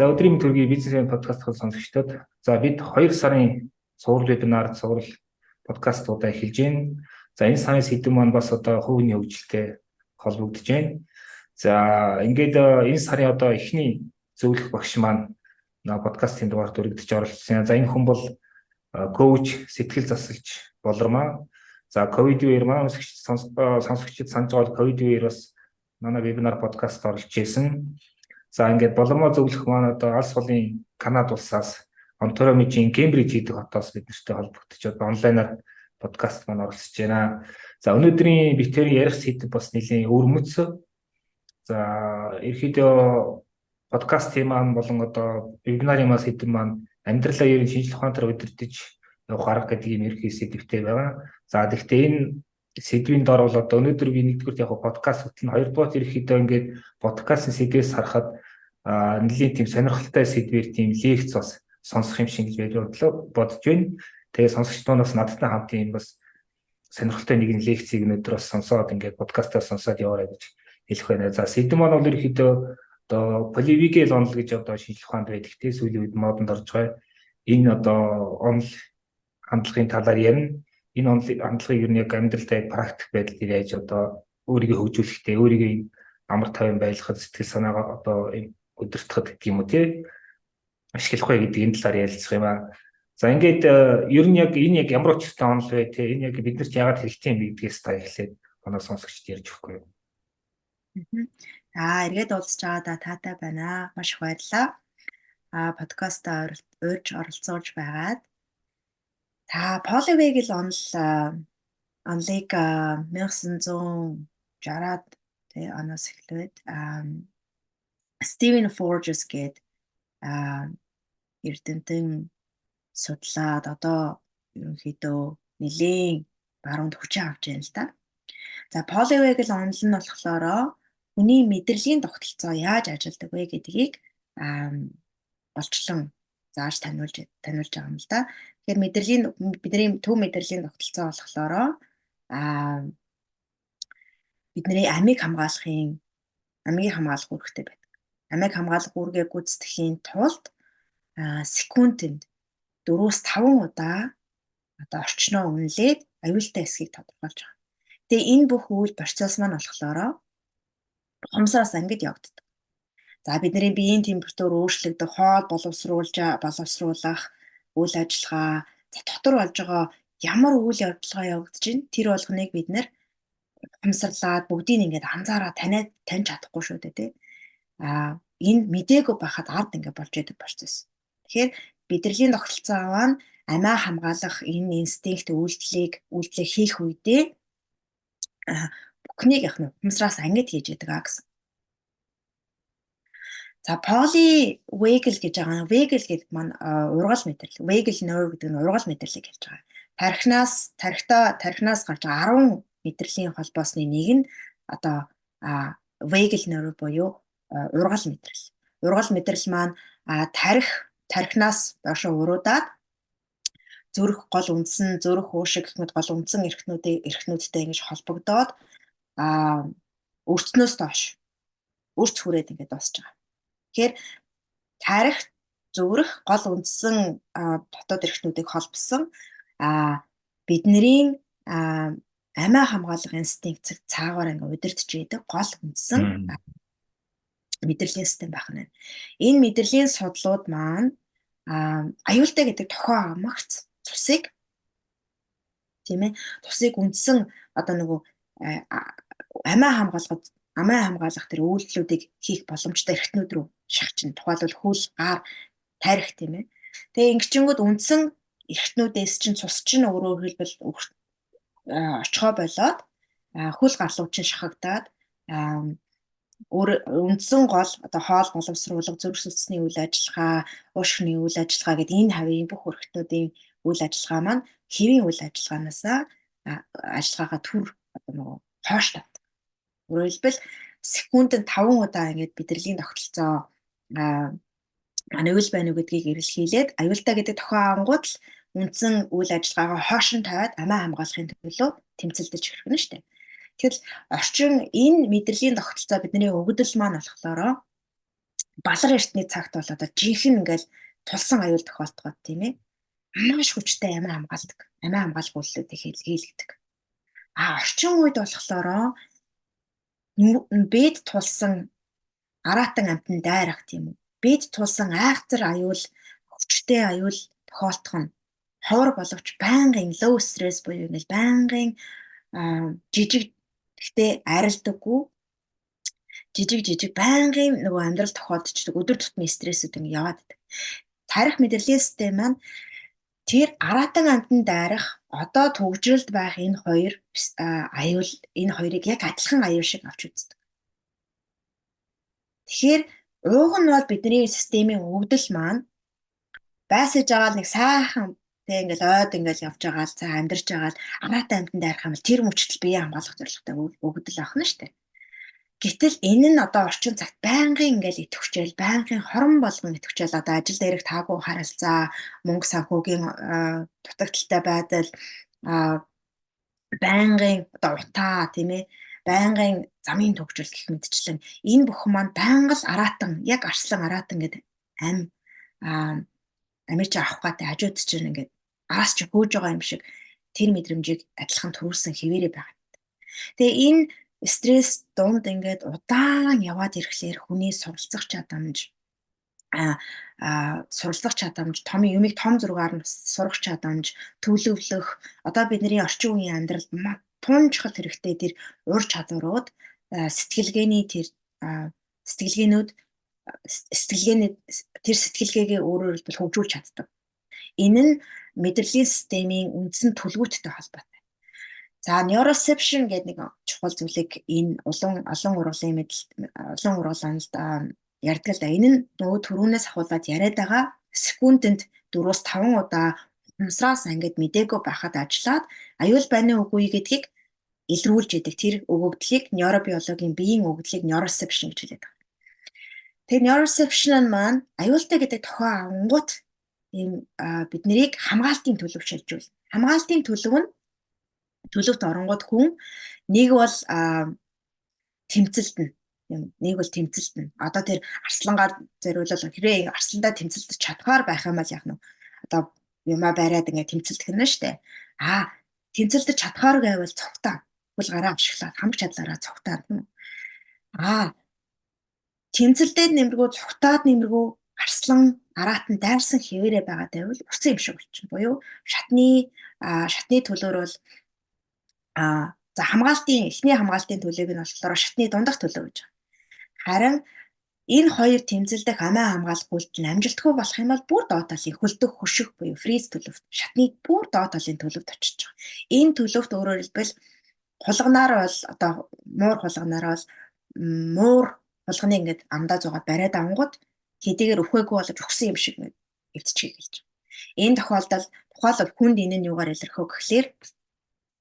За өдрийн төргийн бизнесийн подкастыг сонсогчдод за бид 2 сарын цуврал вебинар цуврал подкастуудаа эхэлж байна. За энэ сарын сэдэв маань бас одоо хувийн хөгжилтэй холбогдож байна. За ингээд э, энэ сарын одоо эхний зөвлөх багш маань подкастын дугаард өргөдөж оролцсон. За энэ хүн бол э, коуч, сэтгэл засалж болормаа. За ковид үеэр маань сонсогчид санаж байгаа ковид үеэр бас манай вебинар подкаст оролцож ирсэн. За ингээд боломоо зөвлөх маань одоо алс холын Канад улсаас Онтариомижийн Кембриж гэдэг хотоос бид нартай холбогдож одоо онлайнаар подкаст маань оролцож байна. За өнөөдрийн битэрийн ярих сэдэв бас нэлийн өрмөц. За ерөөдөө подкаст маань болон одоо вебинарын маань сэдэв маань амьдралаа ерөн шинжлэх ухаантаар удирдах явах арга гэдэг юм ерхий сэдвтэй байгаа. За гэхдээ энэ сэдвийн дор бол одоо өнөөдөр би нэгдүгээр яг подкаст хөтлөн хоёрдугаар ерөөхдөө ингээд подкастын сэдвээс харахад нэлийн тийм сонирхолтой сэдвэр тийм лекц бас сонсох юм шиг гэж бодлоо бодож байна. Тэгээ сонсогчдоос надтай хамт юм бас сонирхолтой нэгэн лекцийг өнөөдөр бас сонсоод ингээд подкастаар сонсоод яваарай гэж хэлэх байна. За сэдв маань бол ерөөхдөө одоо polyvagal онол гэж одоо шинжлэх ухаанд байдаг те сүүлийн үед модонд орж байгаа. Энэ одоо онол хандлагын талаар ярина энэ хандлагыг ер нь яг амьдралдаа практик байдлаар яаж одоо өөрийгөө хөгжүүлэхдээ өөрийгөө амар тайван байлгахад сэтгэл санаагаа одоо өдөртөхөд гэх юм уу тий ашиглах вэ гэдэг энэ талаар ярилцах юм аа. За ингээд э, ер нь яг энэ яг ямар учиртай онол вэ тий энэ яг биднэрт яагаад хэрэгтэй юм гэдгээс та эхлээд манай сонсогчд ярьж өгөхгүй юу. Аа эргээд уулзч байгаа да таатай байна. Маш их баярлалаа. Аа подкастаа урьж оролцуулж байгаад За Polyvagal онл онлыг 1960-аад тий оноос эхлээд Стивен Forges гээд эрдэмтэн судлаад одоо ерөнхийдөө нэлийн баруунд хүчин авч байна л да. За Polyvagal онл нь болохоор хүний мэдрэлийн тогтолцоо яаж ажилладаг вэ гэдгийг болчлон зааж таниулж таниулж байгаа юм л да. Тэгэхээр мэдрэлийн бидний төв мэдрэлийн тогтолцоо болохоор аа бидний амийг хамгаалахын амийг хамгаалах үүрэгтэй байдаг. Амийг хамгаалах үүргээ гүйцэтгэхийн тулд секундэд 4-5 удаа одоо орчноо үнэлээд аюултай эсхийг тодорхойлж байгаа. Тэгээ энэ бүх үйл процесс маань болохоор хумсараас ангид явагддаг. За бидний биеийн температур өөрчлөгдөх, хоол боловсруулж боловсруулах үйл ажиллагаа за дотор болж байгаа ямар үйл явдлага явагдаж байна тэр болгоныг бид нэр хамсарлаад бүгдийг ингээд анзаараа таниад таньж чадахгүй шүү дээ тий. А энэ мдээгүй байхад ард ингээд болж идэг процесс. Тэгэхээр бидрэлийн тогтолцоо маань амиа хамгаалах энэ инстинкт үйлдэлийг үйлдэлийг хийх үедээ бүхнийг яг нь humсраас ангид хийж яадаг а гэсэн. За poly vagal гэж байгаа. Vagal гэдэг маань ургал мэдрэл. Vagal nerve гэдэг нь ургал мэдрэлийг хэлж байгаа. Тархинаас тархитаа тархинаас гарч 10 мэдрэлийн холбоосны нэг нь одоо vagal nerve буюу ургал мэдрэл. Ургал мэдрэл маань тарих тархинаас доошо уруудаад зүрх гол үндсэн зүрх уушиг гэх мэт гол үндсэн эрхтнүүдийн эрхтнүүдтэй ингэж холбогдоод а өртнөөс доош өрц хүрээд ингэж дуусч байгаа. Тэгэхээр тарих зүрх гол үндсэн дотоод эрхтнүүдийг холбосон бидний амиа хамгаалах инстинкт цаагаар ингээ удирдах идэг гол үндсэн мэдрэлийн систем байх нь. Энэ мэдрэлийн судлууд маань аюултай гэдэг тохио амагц цусыг тийм ээ цусыг үндсэн одоо нөгөө амиа хамгаалахад амиа хамгаалах тэр үйлдэлүүдийг хийх боломжтой эрхтнүүд рүү шахчин тухайлбал хөл гар тарих тийм ээ. Тэгээ ингэчингүүд үндсэн эрхтнүүдээс чинь цус чинь өөрөө хэлбэл очихоо болоод хөл гарлуу чинь шахагдаад үндсэн гол одоо хоол боловсруулах зүрх судасны үйл ажиллагаа, уушгины үйл ажиллагаа гэдэг энэ хавийн бүх өрхтнүүдийн үйл ажиллагаа маань хэвийн үйл ажиллагаанаас ажиллагаагаа төр одоо нөгөө хоош тав. Өөрөөр хэлбэл секундэд 5 удаа ингэж бидрэлийн тогтолцоо манай үйл байна уу гэдгийг эрэлхийлээд аюултай гэдэг тохио ангууд л үндсэн үйл ажиллагаагаа хоошин тавиад амиа хамгаалахын төлөө тэмцэлдэж хэрхэн штэ. Тэгэхээр орчин энэ мэдрэлийн тогтолцоо бидний өгдөл маань болохоор балар эртний цагт бол одоо жинхэнэ ингээл тулсан аюул тохиолдгоо тийм ээ маш хүчтэй амиа хамгаалдаг амиа хамгаалгуулалтыг хийлгдэг а орчин үед болохоор бед тулсан аратан амтан дайрах тийм үү? Бед тулсан айхтар аюул хүчтэй аюул тохиолдох нь ховор боловч байнгын low stress буюу ингээл байнгын жижиг гэхдээ арилдаггүй. Жижиг жижиг байнгын нөгөө амьдрал тохиолдчихдаг. Өдөр тутмын стрессүүд ингэ яваад байдаг. Тарих мэдрэлийн систем маань тэр аратан амтан дайрах одоо төгжрэлд байх энэ хоёр аюул энэ хоёрыг яг адилхан аюул шиг авч үздэг. Тэгэхээр ууг нь бол бидний системийн өгдөл маань байсаж байгаа нэг сайхан тэг ингээл ойд ингээл явж байгаа л цаа амьдарч байгаа л аратан амтан дайрах юм бол тэр мөчтөл бие хамгаалах зорилготой өгдөл шүү дээ. Гэтэл энэ нь одоо орчин цагт байнгын ингээл идэвхжээл, байнгын хорон болгон идэвхжээл одоо ажил дээрх таагүй харилцаа, мөнгө санхүүгийн дутагдaltaй байдал, байнгын одоо утаа тийм ээ, байнгын замын төгжрөл гэх мэтчлэн энэ бүхэн маань байнга л аратан, яг арслан аратан гэдэг ам амирч авах гатэ хажуудч чинь ингээд араас чи хөөж байгаа юм шиг тэр мэдрэмжийг адилхан төрүүлсэн хэвээрээ байгаа. Тэгээ энэ стресс дунд ингээд удаан яваад ирэхлээр хүний суралцах чадамж а суралцах чадамж том юмыг том зургаар нь сурах чадамж төлөвлөх одоо бидний орчин үеийн амьдралд тунчхал хэрэгтэй тэр ур чадварууд сэтгэлгээний тэр сэтгэлгээнүүд сэтгэлгээний тэр сэтгэлгээгээ өөрөөр хэлбэл хөгжүүлж чаддаг. Энэ нь мэдрэлийн системийн үндсэн төлөвөттэй холбоотой. За neuroception гэдэг нэг чухал зүйлийг энэ улан олон ургуулын мэдл олон ургууланд ярьдаг л да. Энэ нь нөгөө төрүүнээс ахуулаад яриад байгаа секундэд 4-5 удаа humсраас ингээд мдээгүй байхад ажиллаад аюул байны үгүй гэдгийг илрүүлж идэг тэр өгөгдлийг нейробиологийн биеийн өгөгдлийг neuroception гэж байгаа. Тэгээ neuroception маань аюултай гэдэг тохио авангууд ийм биднийг хамгаалтын төлөв шилжүүл. Хамгаалтын төлөв нь төлөвт оронгууд хүн нэг бол тэмцэлтэн нэг бол тэмцэлтэн одоо тэр арслангаар зориулал хэрэг арсландаа тэмцэлдэж чадхаар байх юм бол яг нь одоо юма бариад ингээ тэмцэлдэх нь штэ. А тэмцэлдэж чадхаар гэвэл цогтаа. Хөл гараа авшиглаад хамаг чадлаараа цогтаа. Тийм а тэмцэлдээд нэмэргүү цогтаад нэмэргүү арслан араат нь дайрсан хэвээрээ байгаа байвал усан юм шиг болчихно. Буюу шатны шатны төлөөр бол А за хамгаалтын эхний хамгаалтын төлөвийг нь болохоор шатны дундах төлөв гэж байна. Харин энэ хоёр тэмцэлдэх амиа хамгаалах үйлдэл нь амжилтгүй болох юм бол бүр доод талын хөлдөх хөших буюу фриз төлөвт шатны бүр доод талын төлөвт очиж байгаа. Энэ төлөвт өөрөөр хэлбэл хулганаар бол одоо муур хулганаар бол муур хулганы ингээд амдаа зугаад бариад авангууд хэдийгээр өхөөгүй болж өгсөн юм шиг эвдчихийг хэлж байгаа. Энэ тохиолдолд тухайлбал хүнд энэ нь юугаар илэрхөө гэхлээр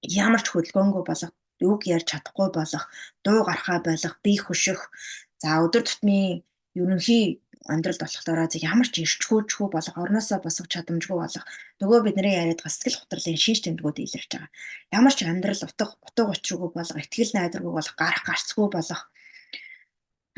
ямар ч хөдөлгөөнгүй болох үг ярьж чадахгүй болох дуу гарахаа болох бие хөшөх за өдөр тутмын ерөнхий амьдралд болохоор ямар ч ирчхүүчгүй болох орноосоо босох чадамжгүй болох нөгөө бидний яриад бас сэтгэл хөдлөлийн шинж тэмдгүүд илэрч байгаа. Ямар ч амьдрал утга утга учиргүй болох, ихтгэл найдваргүй болох, гарах гарцгүй болох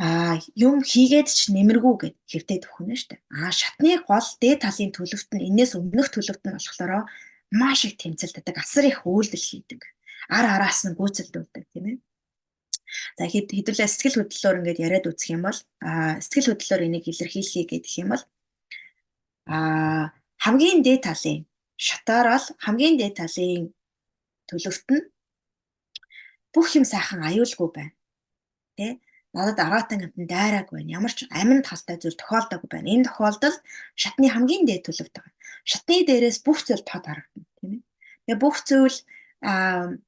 а юм хийгээд ч нэмэргүй гэд хэвтээ төхнө штэ. А шатны гол дээд талын төлөвт нь энэс өмнөх төлөвт нь болохоор маш их тэмцэлддэг, асар их үйлдэл хийдэг. Ар араас нь гүйцэлдүүлдэг тийм ээ. За хэдүүлээ сэтгэл хөдлөлөөр ингээд яриад үзэх юм бол а сэтгэл хөдлөлөөр энийг илэрхийлэхий гэдэг юм бол а хамгийн дээд талын шатаар бол хамгийн дээд талын төлөвт нь бүх юм сайхан аюулгүй байна. Тэ? надад араатан амтан дайраагүй байна. Ямар ч амин талтай зүйл тохиолдоогүй байна. Энэ тохиолдолд шатны хамгийн дээд төлөвт байгаа. Шатны дээрээс бүх зүйл тод харагдана, тийм ээ. Тэгээ бүх зүйл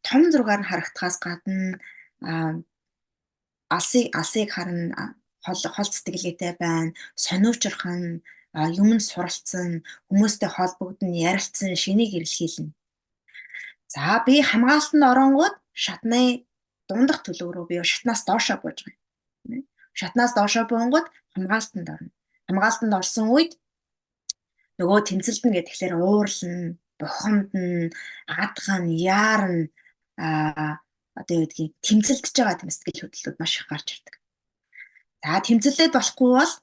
том зургаар нь харагдахаас гадна алсыг алсыг харна хол хол сэтгэлгээтэй байна, сониучрах нь юм нь суралцсан, хүмүүстэй холбогдно, ярилцсан, шинийг эрэлхийлнэ. За би хамгаалтанд оронгууд шатны дундах төлөв рүү би шатнаас доошоо бууж байгаа шатнаас доошоо буунгууд хамгаалтанд орно. Хамгаалтанд орсон үед нөгөө тэмцэлтэн гэхэлэр уурлна, бухимдна, адгана, яарна а одоо юу гэдгийг тэмцэлдэж байгаа тийм сэтгэл хөдлөлүүд маш их гарч ирдэг. За тэмцэлээд болохгүй бол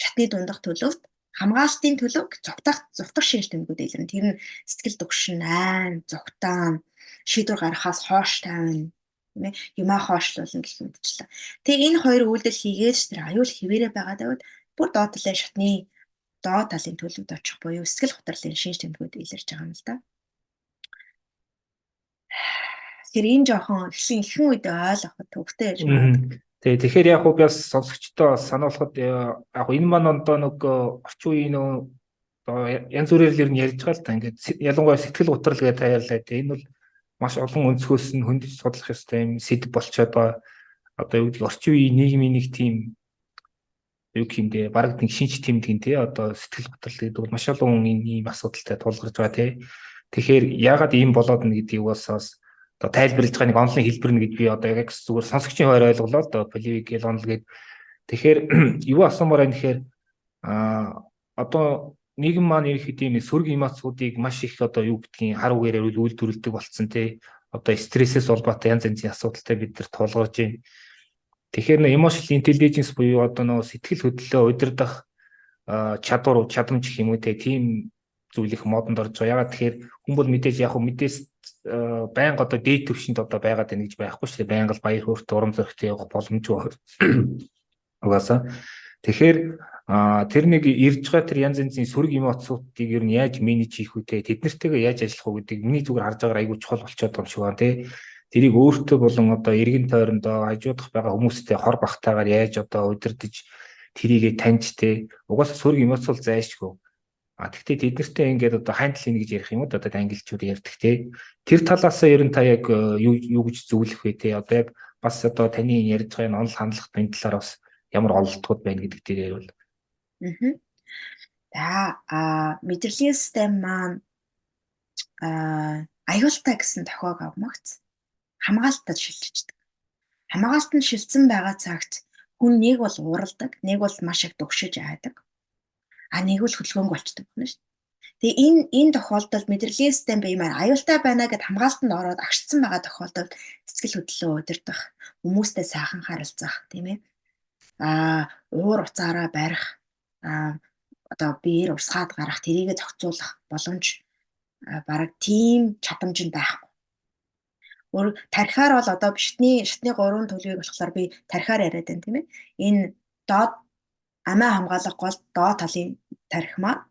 шатны дундах төлөвт хамгаалтын төлөв зүгтах шинж тэмдгүүд илэрнэ. Тэр нь сэтгэл дөгшин, айн, зүгтаан, шийдвэр гаргахаас хоош тавина тийм ээ юмаа хоошлуулна гэх мэтчлээ. Тэгээ энэ хоёр үйлдэл хийгээд тэр аюул хിവэрэ байгаа давд бүр доод талын шатны доод талын төлөвд очих буюу сэтгэл готрлын шинж тэмдгүүд илэрж байгаа юм л да. Тэгэхээр энэ жоохон ихсэн ихэн үед ойлгоход төвхтэй яж байна. Тэгээ тэгэхээр яг уу бас сонсогчдоо сануулхад яг энэ маань одоо нэг орчин үеийн нөө янз бүрээр л ер нь ярьж байгаа л та ингээд ялангуяа сэтгэл готрол гэдэг таярлаа. Энэ бол маш олон өнцгөөс нь хөндөж судлах ёстой юм сэдв болчиход байгаа. Одоо юу гэдэг орчин үеийн нийгмийн нэг тийм юу гэмдэ баг нэг шинж тэмдэг тий одоо сэтгэл готрол гэдэг бол маш олон ийм асуудалтай тулгарч байгаа тий. Тэгэхээр яагаад ийм болоод н гэдгийг бас одоо тайлбарлаж байгаа нэг онлайн хэлбэр гэж би одоо яг зүгээр сонсогчийн хуваар ойлголоо одоо поливик гэл онл гээд тэгэхээр юу асуумаар байна гэхээр а одоо нийгэм маань ерөөхдөө энэ сөрөг эмоцуудыг маш их одоо юу гэдгийг хар үгээрээ үйлдвэрлэдэг болцсон тий одоо стрессээс улбаатай янз янзын асуудалтай бид нар тулгарч байна. Тэгэхээр нэ emotional intelligence буюу одоо нөө сэтгэл хөдлөлөө удирдах чадвар чадамж гэх юм уу тийм зүйл их модонд орж байгаа. Ягаад тэгэхээр хүн бол мэдээж яг хөө мэдээс байнга одоо дээд төвшөнд одоо байгаад байна гэж байхгүй шүү дээ. Байнга л баяр хөөрт урам зоригтой явах боломжгүй. Угаасаа. Тэгэхээр тэр нэг ирж байгаа тэр янз янзын сөрөг эмоцуудыг ер нь яаж менеж хийх үү те тэднэртэйгээ яаж ажиллах уу гэдэг миний зүгээр харж байгаа айгүй чухал болчиход байгаа юм шиг байна те тэрийг өөртөө болон одоо эргэн тойрондоо хажуудах байгаа хүмүүстэй хор бахтаагаар яаж одоо удирдах тэрийгэ таньж те угаасаа сөрөг эмоц бол зайшгүй А тэгтээ тэд нартэй ингээд одоо хайнтлын гэж ярих юм уу одоо англичууд ярьдаг те. Тэр талаас ер нь та яг э, юу юу гэж зөвлөх вэ те. Одоо яг бас одоо таны ярьж байгаа энэ онл хандлах энэ талаар бас ямар ололтууд байна гэдэг дээр бол. Аа. За а мэдрэлийн систем маань а аюултай гэсэн тохиог авмагц хамгаалтад шилжиждэг. Хамгаалтанд шилжсэн байгаа цагт хүн нэг бол уралдаг, нэг бол маш их дөгшиж айдаг а нэг л хөдөлгөөнг болчдөг байна шүү. Тэгээ энэ энэ тохиолдолд мэдрэлийн систем биемээр аюултай байна гэд хамгаалтанд ороод агшцсан байгаа тохиолдолд сэтгэл хөдлөлөө удирдах, хүмүүстэй сайхан харилцах, тийм ээ. Аа, уур уцаараа барих, аа одоо биеэр урсгаад гарах, тэрийгэ зохицуулах боломж бараг тийм чадамж нь байхгүй. Өөр тархиар бол одоо шатны шатны 3 төлөвийг болохоор би тархиар яриад байна тийм ээ. Энэ доод амиа хамгаалах гол доод талын тархи маань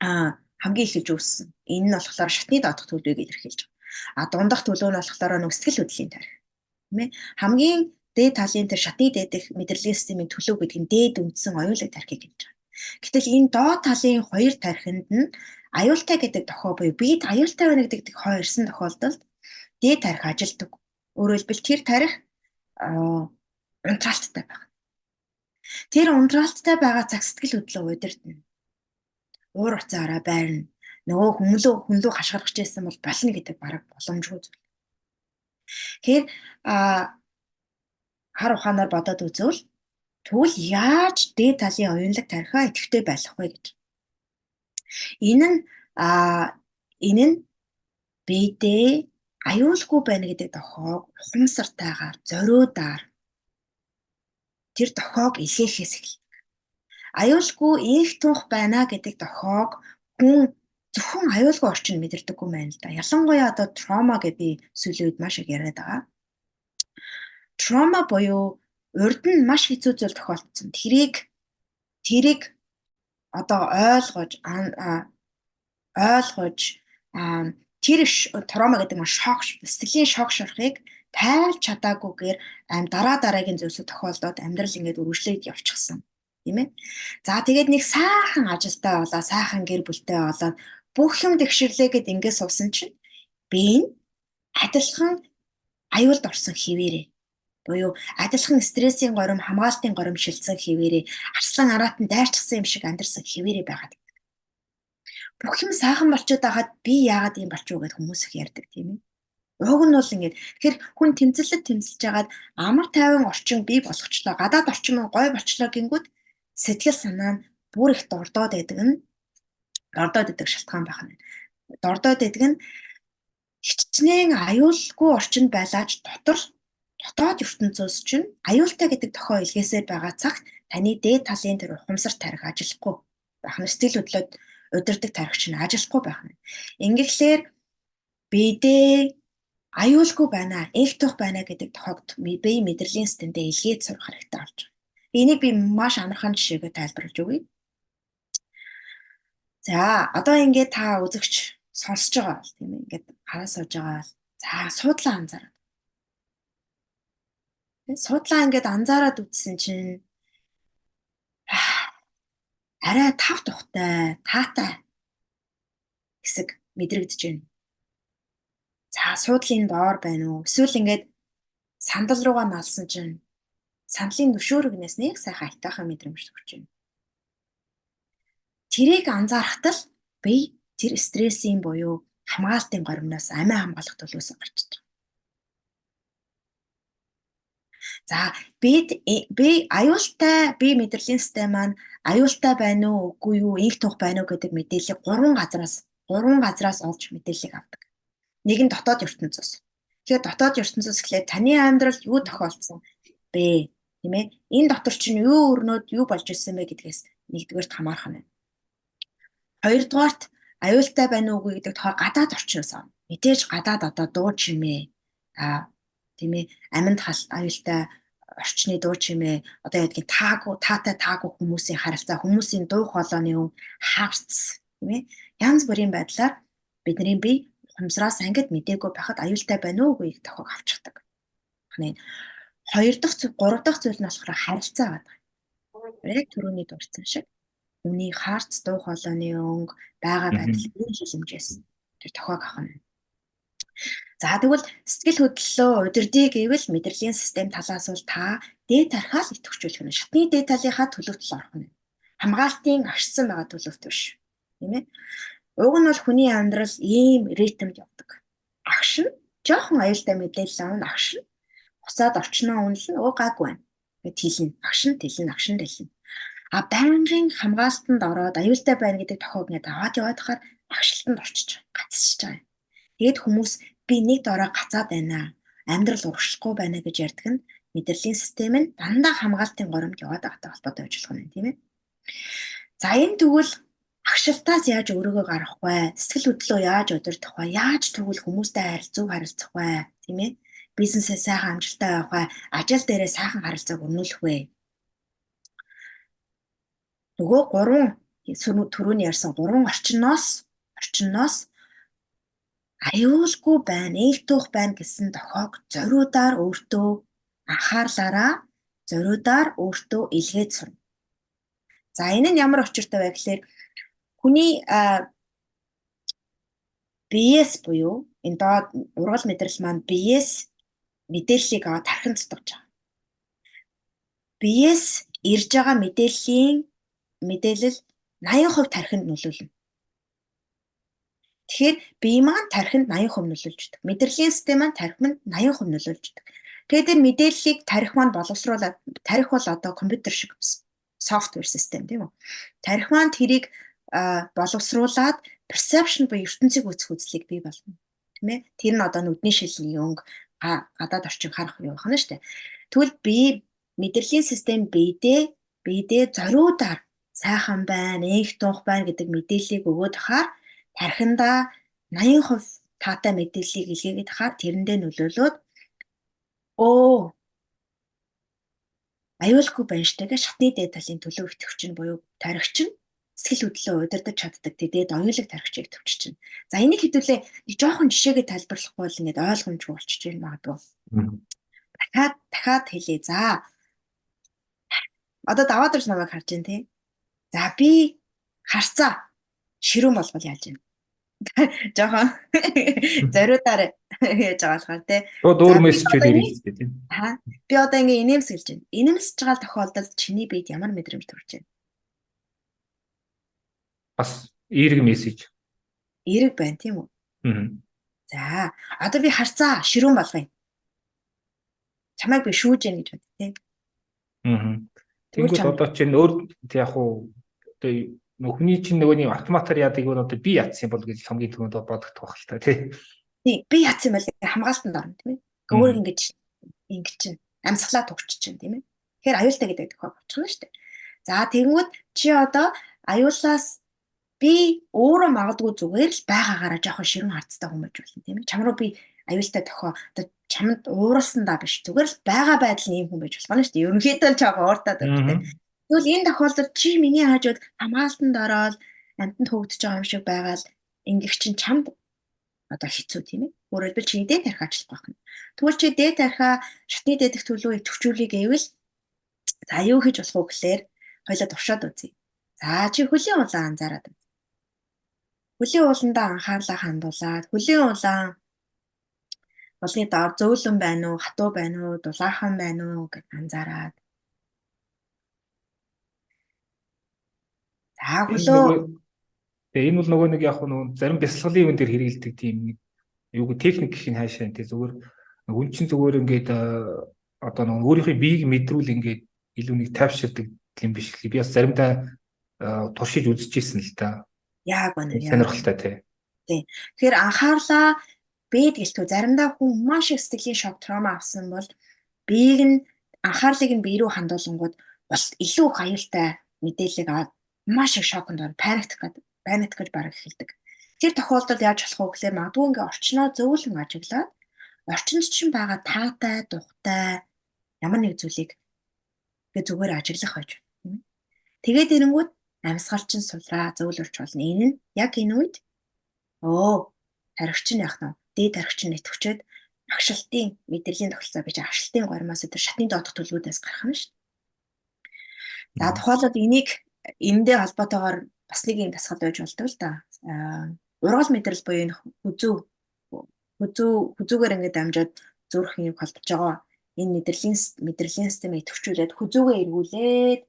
а хамгийн их хэлж үүссэн. Энэ нь болохоор шатны доодох төлөвийг илэрхийлж байгаа. А дундах төлөв нь болохоор нэг сэтгэл хөдлөлийн тархи. Тийм ээ. Хамгийн дээд талын тэр шатны дээдэх мэдрэлийн системийн төлөв гэдэг нь дээд үндсэн оюулыг тархийг хэлж байгаа. Гэтэл энэ доод талын хоёр тархинд нь аюултай гэдэг тохиол буюу бид аюултай байна гэдэг ирсэн тохиолдолд дээд тархи ажилдаг. Өөрөөр хэлбэл тэр тархи унтраалттай байна. Тэр унтраалттай байгаа цаг сэтгэл хөдлөө удирдна. Уур уцаараа байрна. Нөгөө хүмүүлөө хүнлүү хашгирах гэсэн бол болно гэдэг бараг боломжгүй зүйл. Тэгэхээр а хар ухаанаар бодоод үзвэл тэгвэл яаж дээд талын оюунлаг тархиа идэвхтэй байх вэ гэж. Энэ нь а энэ нь бэдээ аюулгүй байна гэдэг тохиог ухамсартайгаар зориудаар тэр дохоог илгээхээс эхэлдэг. Аюулгүй их тунх байна гэдэг дохоог хүн зөвхөн аюулгүй орчин мэдэрдэггүй байна л да. Ялангуяа одоо трома гэдэг би сүүлийн үед маш их яриад байгаа. Трома буюу урд нь маш хэцүү зүйл тохиолдсон. Тэрийг тэрийг одоо ойлгож ойлгож тэр трома гэдэг маш шок сэтгэлийн шок шорхыг тайлж чадаагүйгээр аим дараа дараагийн зүйлсүүд тохиолдоод амьдрал ингээд үргэлжлээд явчихсан. Тийм ээ. За тэгээд нэг сайхан ажилтай болоо сайхан гэр бүлтэй болоод бүх юм тэгшрлээгээд ингээд суусан чинь би энэ адилхан аюулд орсон хിവэрээ буюу адилхан стрессийн горим хамгаалтын горим шилцэн хിവэрээ арслан араатан дайрчихсан юм шиг амьдсан хിവэрээ байгаад. Бүх юм сайхан болчиход байгаад би яагаад юм болчих уу гэд хүмүүс их ярьдаг тийм ээ. Уг нь бол ингээд тэгэхээр хүн тэмцэлд тэмцэлж хагаад амар тайван орчин бий болгочлоо. Гадаад орчин нь гой болчлоо гингүүд сэтгэл санаа нь бүр их дордоод байдаг нь дордоод байдаг шалтгаан байх нь. Дордоод байдаг нь хичнээн аюулгүй орчинд байлаач дотор дотоод ертөнцөөс чинь аюултай гэдэг тохио илгээсээр байгаа цагт таны дээд талын тэр ухамсар тарих ажиллахгүй байх нь сэтгэл хөдлөд удирдаг тарих чинь ажиллахгүй байх нь. Ингэхлээр бидээ аюулгүй байна, эвтөх байна гэдэг тохиогт бие мэдрэлийн системдээ илгээд сурах хэрэгтэй болж байна. Энийг би маш амархан жишээгээр тайлбарлаж өгье. За, одоо ингээд та үзэгч сонсож байгаа бол тийм ээ ингээд хараа сууж байгаа бол за суудлаа анзаараад. Суудлаа ингээд анзаараад үзсэн чинь арай тав тухтай, таатай хэсэг мэдрэгдэж байна. За суудлын доор байна уу? Эсвэл ингээд сандал руугаа налсан чинь сандлын зөвшөөрөгнөөс нэг сайхан айтаахан мэдрэмж төрж байна. Тэрийг анзаарахад л би тэр стрессийн буюу хамгаалтын горимноос амиа хамгаалах төлөөс гарч байгаа. За бид би аюултай би мэдрэлийн систем маань аюултай байна уу үгүй юу инх тух байна уу гэдэг мэдээллийг гурван газраас гурван газраас олж мэдээллийг авдаг. Нэг нь дотоод ертөнцөөс. Тэгэхээр дотоод ертөнцөөс гэхлээр таны амьдралд юу тохиолдсон бэ? Тийм ээ. Энэ дотор чинь юу өрнөд юу болж ирсэн бэ гэдгээс нэгдүгээрт хамаарах нь. Хоёрдугаарт аюултай байна уугүй гэдэг тохиол гадаад орчноос. Мэдээж гадаад одоо дуу чимээ а тийм ээ аминд аюултай орчны дуу чимээ одоо ядгийн таагүй таатай таагүй хүмүүсийн харилцаа хүмүүсийн дуу хоолойны өн хавц тийм ээ янз бүрийн байдлаар бидний бие ухамсараас ангид мдээгүй байхад аюултай байна уугүй тохиог авчихдаг. Ханаа хоёр дахь гурав дахь зүйл нь болохоор харилцаа байдаг. Яг түрүүний дурдсан шиг Үний харц дуу хоолойны өнгө байгаа байдал энэ хилэмжээс тэр тохиог авах нь. За тэгвэл сэтгэл хөдлөлөө удирдий гэвэл мэдрэлийн систем талаас бол та дээд тархаал идэвхжүүлэх нь. Шатны дээд талынхаа төлөвт л орох нь. Хамгаалтын агшсан байгаа төлөвт биш. Тийм ээ. Уг нь бол хүний амьдрал ийм ритмд явдаг. Агш нь жоохон аюултай мэдээлэл авна агш нь. Буцаад орчноо үнэлнэ өө гайгүй байна. Гэт хэлнэ. Агш нь тэлнэ, агш нь тэлнэ. А байнгын хамгаалтанд ороод аюултай байна гэдэг тохиог ингээд аваад яваад хахаар агшилтанд орчиж гацчихж байгаа юм. Тэгэд хүмүүс би нэг дороо гацаад байна. Амьдрал урагшлахгүй байна гэж ярьдаг нь мэдрэлийн систем нь дандаа хамгаалтын горимд яваад байгаатай холбоотой ажиллах нь тийм ээ. За энэ тэгвэл агшилтаас яаж өөрийгөө гарах вэ? Сэтгэл хөдлөлөө яаж удирдах вэ? Яаж тэгвэл хүмүүстэй харилцах харилцах вэ? Тийм ээ. Бизнесээ сайхан амжилттай явах вэ? Ажил дээрээ сайхан харилцааг өрнүүлэх вэ? нөгөө гурван түрүүний ярьсан гурван орчноос орчноос аюулгүй байна, ээлтөх байна гэсэн тохиог зориудаар өөртөө анхаарлаараа зориудаар өөртөө илгээд сурна. За энэ нь ямар учиртай вэ гэхээр хүний биес буюу энэ доод ургал мэдрэл маань биес мэдээллийг аваад тархинд цутгаж байгаа. Биес ирж байгаа мэдээллийн мэдээлэл 80% тархинд нөлөөлнө. Тэгэхээр бие маань тархинд 80% нөлөөлж идэг. Мэдрэлийн систем маань тархинд 80% нөлөөлж идэг. Тэгээд энэ мэдээллийг тархи маань боловсруулаад тархи бол одоо компьютер шиг софтвер систем тийм үү. Тархи маань тэрийг боловсруулад perception буюу ертөнцийг үүсэх үзлийг бий болгоно. Тийм ээ. Тэр нь одоо нүдний шилний өнгө гадаад орчин харах юм байна шүү дээ. Тэгвэл би мэдрэлийн систем биедээ биедээ зориудаар сайхан байна, их тунх байна гэдэг мэдээллийг өгөөд хахаар тархиндаа 80% таатай мэдээллийг илгээгээд хахаар тэрэндээ нөлөөлөөд оо аюулгүй байна штэ гэж шатны дээд талын төлөв итгэвч нь буюу тархич нь сэтгэл хөдлөлөө удирдах чаддаг тэгээд оюулыг тархичийг төвчж чинь. За энийг хэдүүлээ нэг жоохон жишээгээ тайлбарлахгүй бол ингээд ойлгомжгүй болчихж байна магадгүй. Дахиад дахиад хэлье. За. Одоо даваад ирж намайг харж байна тий. За би харцаа ширүүн болгол яаж юм. Жохон зориудаар яаж байгаа болохоор тий. Шууд өөр мессежүүд ирэх хэрэгтэй тий. Аа. Би одоо ингээ инээмсэглэж байна. Инээмсэж байгаа тохиолдолд чиний биед ямар мэдрэмж төрж байна? Бас эерэг мессеж. Эерэг байна тийм үү? Аа. За, одоо би харцаа ширүүн болгоё. Чамайг би шүүж яах гэж бод тий. Аа. Тэгвэл одоо чинь өөр яг уу одоо хүний чинь нөгөө нэг автоматар яадаг бол одоо би ятсан бол гэж хамгийн түрүүнд бодогдох байх л та тий. Тий би ятсан байл хамгаалтанд орно тийм ээ. Өөр ингэж ингэ чинь амьсгалаа төгч чинь тийм ээ. Тэгэхээр аюултай гэдэг тохиол болчихно шүү дээ. За тэгэнгүүт чи одоо аюулаас би өөрөө магадгүй зүгээр л байгаагаараа жоохон ширүүн хардтай хүн байж болно тийм ээ. Чам руу би аюултай тохио одоо чамд ууралсандаа биш зүгээр л байгаа байдал нь ийм хүн байж болох нь шүү дээ. Ерөнхийдөө л жоохон ууртаад байдаг. Тэгвэл энэ тохиолдолд чи миний хажууд хамгаалтанд ороод амтнд хөвгдөж байгаа юм шиг байгаал ингэх чинь чамд одоо хэцүү тийм ээ. Өөрөлдвөл чи дээд тарих ажиллах байх нь. Тэгвэл чи дээд тарихаа шатны дээдэх төлөв идэвхжүүлэх гэвэл за юу хийж болох вэ гэхээр хоёлоо туршаад үзье. За чи хөлийн улаан анзаараад үз. Хөлийн ууландаа анхаарлаа хандуулаад хөлийн улаан болны доор зөөлөн байна уу, хатуу байна уу, дулаахан байна уу гэж анзаараад. За хөлөө Тэгээ энэ бол нөгөө нэг яг нөгөө зарим бясалгалын үн дээр хэрэгэлдэг тийм нэг юу гэ техник гэх нь хаашаа тий зүгээр үн чин зүгээр ингээд одоо нөгөө өөрийнхөө биеийг мэдрүүл ингээд илүү нэг тайвширдаг юм биш л би бас заримдаа туршиж үзчихсэн л да. Яг байна. Сонирхолтой тий. Тий. Тэгэхээр анхаарлаа бэд гэлтүү заримдаа хүн маш их сэтгэлийн шок траума авсан бол биеийг нь анхаарлыг нь бие рүү хандуулангууд бол илүү их аюултай мэдээллийг аваад маш их шоконд ор паниктах гэдэг паник гэж бараг эхэлдэг. Тэр тохиолдолд яаж болох вэ гэхээр магадгүй ингээ орчноо зөөлөн ажиглаад орчинд чинь байгаа таатай, духтай ямар нэг зүйлийг ингээ зүгээр ажиглах байж. Тэгээд эрэнгүүд амьсгал чинь сулраа зөөлөрч болно. Энэ нь яг энэ үед оо тархич нь яах нь дээд тархич нь итгэвчээд агшилтын мэдрэлийн тогтолцоо бич агшилтын гормоос тэр шатны доодох төлөвүүдээс гарах нь шүү. За тухайлбал энийг эндээ холбоотойгоор бас нэг юм тасгал байж болдог л да. Ургал мэдрэл буюу энэ хүзүү хүзүү хүзүүгээр ингээд амжаад зүрх юм холбож байгаа. Энэ мэдрэлийн мэдрэлийн системийг төвчүүлээд хүзүүгээ эргүүлээд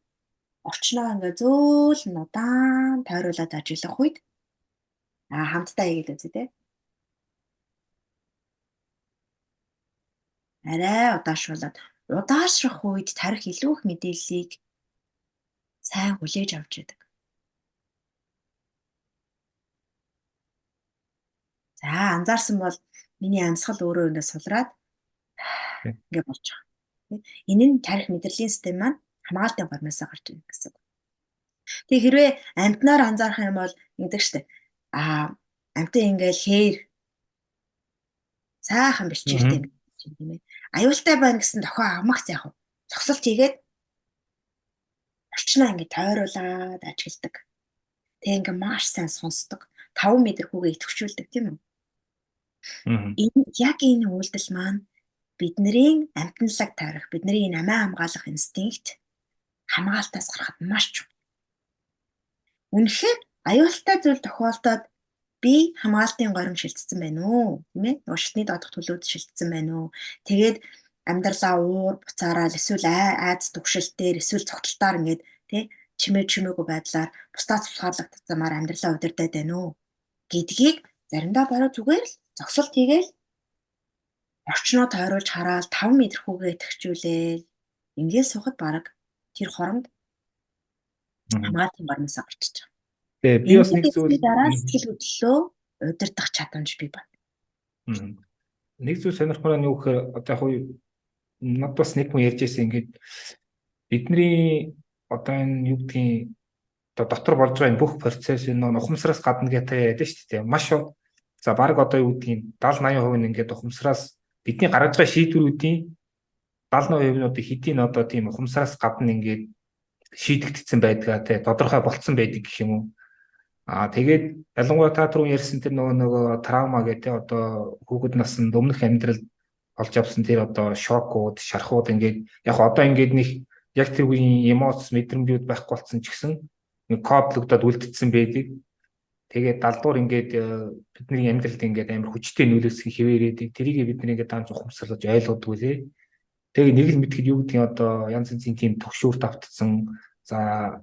орчноо ингээд зөөл удаан тойруулаад ажиллах үед а хамтдаа хийгээд үзье те. Арай удаашруулад удаашрах үед тарих илүү их мэдээллийг сайн хүлээж авч яадаг. За анзаарсан бол миний амьсгал өөрөө ингээд сулраад ингээд болж байгаа. Энэ нь тарих мэдрэлийн систем маань хамгаалтын гормоосоо гарч ирнэ гэсэн үг. Тэгээ хэрвээ амтнаар анзаарах юм бол ингэдэг штэ. Аа амтын ингээл хээр сайхан бичээртэй тийм ээ. Аюултай байна гэсэн дохио амгц яг. Цогцолт хийгээд орчноо ингээд тойруулаад ажигладаг. Тэгээ ингээд маш сайн сонсдог. 5 м хүүгээ идэвхжүүлдэг тийм үү? Энэ яг энэ үйлдэл маань бидний амтналаг тарих, бидний намаа хамгаалах инстинкт хамгаалтаас гарахад маш чухал. Үнэхээр аюултай зүйл тохиолдоод би хамгаалтын горим шилжсэн байна уу? Тийм ээ? Нөгөө шатны доодох төлөвд шилжсэн байна уу? Тэгээд амьдралаа уур буцаараа эсвэл айц төгшөлтээр эсвэл цогтолтоор ингээд тий чимээ чимээгүй байдлаар бусдад тусгаарлагдсамаар амьдралаа удирдах байна уу гэдгийг заримдаа баруун зүгээр л зогсолт хийгээл. Орчноо тойруулж хараад 5 м хүүгээ итгэжүүлээл. Ингээд сухад баг тэр хоронд хамгаалтын бармаас гарчиж байгаа. Тэгээ би бас нэг зүйл дараа сэтгэл хөдлөлөө удирдах чадамж бий байна. Нэг зүйл сонирхолтой нь юу гэхээр одоо яг над бас нэг хүн ярьж ирсэн ингээд бидний одоо энэ юу гэдгийг дотор болж байгаа энэ бүх процесс энэ ухамсараас гадна гэдэг ярьдэн шүү дээ. Маш За баг одоо юу гэдгийг 70 80% нь ингээд ухамсараас бидний гаргаж байгаа шийдвэрүүдийн 70% нь одоо хэдийн одоо тийм ухамсараас гадна ингээд шийдэгдсэн байдгаа те тодорхой болцсон байдаг гэх юм уу. Аа тэгээд ялангуяа та түрүү ярьсан тэр нөгөө нөгөө траума гэдэг одоо хүүхэд наснд өмнөх амьдрал олж авсан тэр одоо шокууд, шархууд ингээд яг одоо ингээд нэг яг тэр үеийн эмоц мэдрэмжүүд байхгүй болсон ч гэсэн нэг кодлогдоод үлдсэн байдаг. Тэгээд далдуур ингээд э, бидний амьдралд ингээд амар хүчтэй нөлөөсөх хэвээрээд тэрийг бид нэгээд даанч ухамсарлаж ойлгодгүй лээ. Тэгээд нэг л мэдхэд юу гэдгийг одоо янз янзын тийм төгшүүрт автцсан за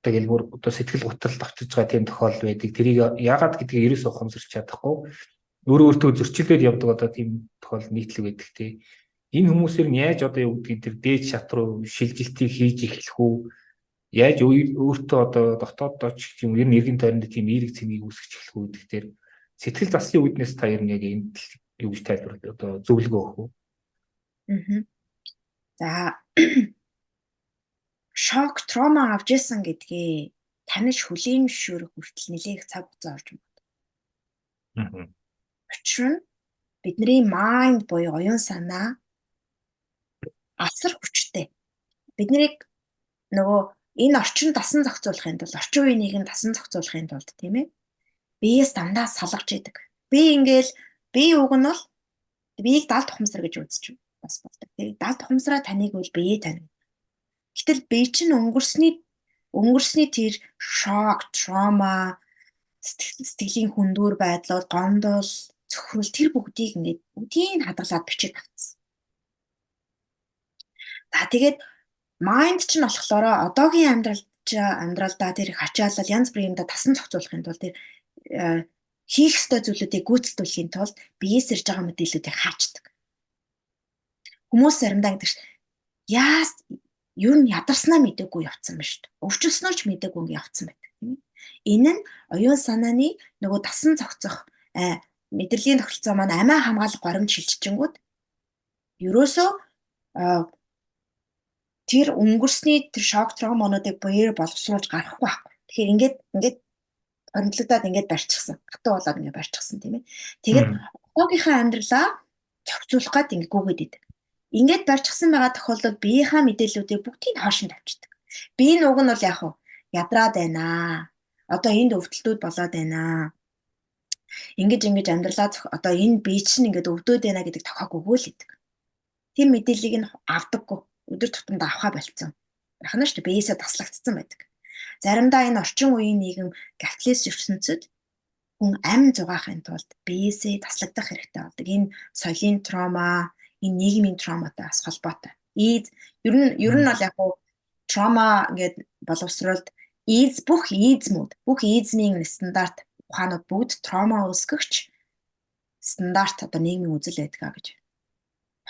тэгэл бүр одоо сэтгэл готролд авчиж байгаа тийм тохиолдол байдаг. Тэрийг яагаад гэдгийг ерөөсөө ухамсарч чадахгүй өөрөө өөртөө зөрчилдөд явдаг одоо тийм тохиолдол нийтлэг байдаг тий. Энэ хүмүүсээр нь яаж одоо юу гэдгийг тэр дээд шат руу шилжилтийг хийж эхлэх үү? яаж өөртөө одоо дотооддоо ч юм ер нь эргэн тойронд тийм эерэг цэнийг үүсгэж эхлэх үед тэгэхээр сэтгэл заслын үүднээс та ер нь яг энд юу гэж тайлбарлах одоо зөвлөгөө өгөх үү? Мгм. За шок, трома авч исэн гэдгээ таньж хүлээн зөвшөөрөх хүртэл нэлээд их цаг хугацаа орж байна. Мгм. Учир нь бидний майнд буюу оюун санаа асар хүчтэй. Биднийг нөгөө энэ орчин дасан зохицуулахын тулд орчин үеийн нийгэм дасан зохицуулахын тулд тийм ээ биеэс дандаа салгаж идэг. Би ингээл би үг нь бол биеийг даал тухамсар гэж үзэж бас болдог. Тэгээ даал тухамсараа таныг бол бие тань. Гэтэл бие чинь өнгөрсний өнгөрсний тэр шок, траума, сэтгэлийн хүндүүр байдлууд, гомдол, цөхрөл тэр бүгдийг ингээд бүгдийг хадгалаад бичиж авцсан. За тэгээд майнд ч нь болохоор одоогийн амьдрал амьдралдаа тэр их ачаалал янз бүрийн юмда тасан зохицуулахын тулд тэр э, хийх ёстой зүйлүүдийг гүйцэтгүүлэхийн тулд биеэс ирж байгаа мэдээллүүдийг хаачдаг. Хүмүүс заримдаа гэдэг чинь яас юу нь ядарснаа мэдээгүй явцсан ба шүү дээ. Өвчлснөө ч мэдээгүй ингэ явцсан байдаг тийм ээ. Энэ нь оюун санааны нөгөө тасан зохицох э, мэдрэлийн тогтолцоо маань амиа хамгаалах горимж шилжчихэнгүүт ерөөсөө тэр өнгөрсний тэр шок травмонуудыг бээр боловсруулж гарахгүй байхгүй. Тэгэхээр ингээд ингээд хоригдлуудад ингээд барьчихсан. Хатуу болоод ингээд барьчихсан тийм ээ. Тэгээд одоогийнхаа амьдралаа зохицуулах гээд ингээд гүгээд идэг. Ингээд барьчихсан байгаа тохиолдолд биеийнхаа мэдээллүүдийг бүгдийг хоошин тавьчихдаг. Бие нуг нь бол яг ядраад байна. Одоо энд өвдөлтүүд болоод байна. Ингэж ингэж амьдралаа одоо энэ бие чинь ингээд өвдөд байна гэдэг тохиог өгөөл идэг. Тэр мэдээллийг нь авдаггүй өдөр тутамд авахаа болцсон. Ахна шүү дээ биеэсээ таслагдсан байдаг. Заримдаа энэ орчин үеийн нийгэм капиталист ертөнцид хүн амь зугаахын тулд биеэсээ таслагдах хэрэгтэй болдог. Энэ соёлын трома, энэ нийгмийн троматай бас холбоотой. Ийз ер нь ер нь бол яг гоо трома гэдэг боловсролд ийз бүх ийзмүүд, бүх ийзмийн стандарт ухаанууд бүгд трома үүсгэгч стандарт одоо нийгмийн үзэл байдаг гэж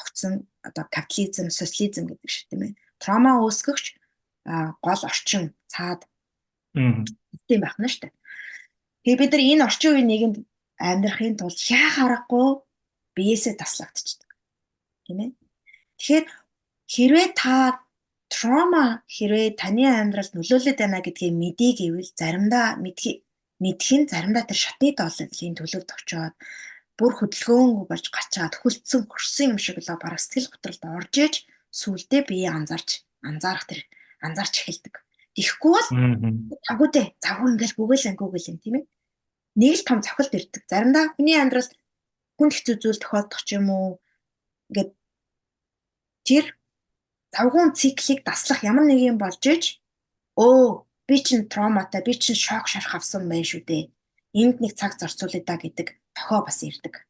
тогтсон одоо капитализм, социализм гэдэг шиг тийм ээ. Трома үүсгэгч гол орчин цаад систем байх нь шүү дээ. Тэгээ бид нар энэ орчин үеийн нийгэмд амьдрахын тулд яа харахгүй биеэсээ таслагдчихдаг. Тийм ээ. Тэгэхээр хэрвээ та трома хэрвээ таны амьдралд нөлөөлөд байна гэдгийг мэдээ гэвэл заримдаа мэдхий мэдхийн заримдаа тэр шатны дооллын төлөвт очоод бүр хөдөлгөөнгүй болж гачаад хөлдсөн хөрсөн юм шиг л бараг сэтгэл готролд орж иж сүулдэ бие анзаарч анзаарах тэр анзаарч эхэлдэг. Тэгэхгүй бол агуудэ завгүй ингээл бүгээл ангүйгээл юм тийм ээ. Нэг л том цохилт ирдэг. Заримдаа хүний амьдрал хүн хэцүү зүйл тохиолдох юм уу ингээд тэр завгуун циклийг даслах ямар нэг юм болж иж өө би чинь травматай би чинь шок шарах авсан байх шүү дээ. Энд нэг цаг зарцуулъя да гэдэг тохио бас ирдэг.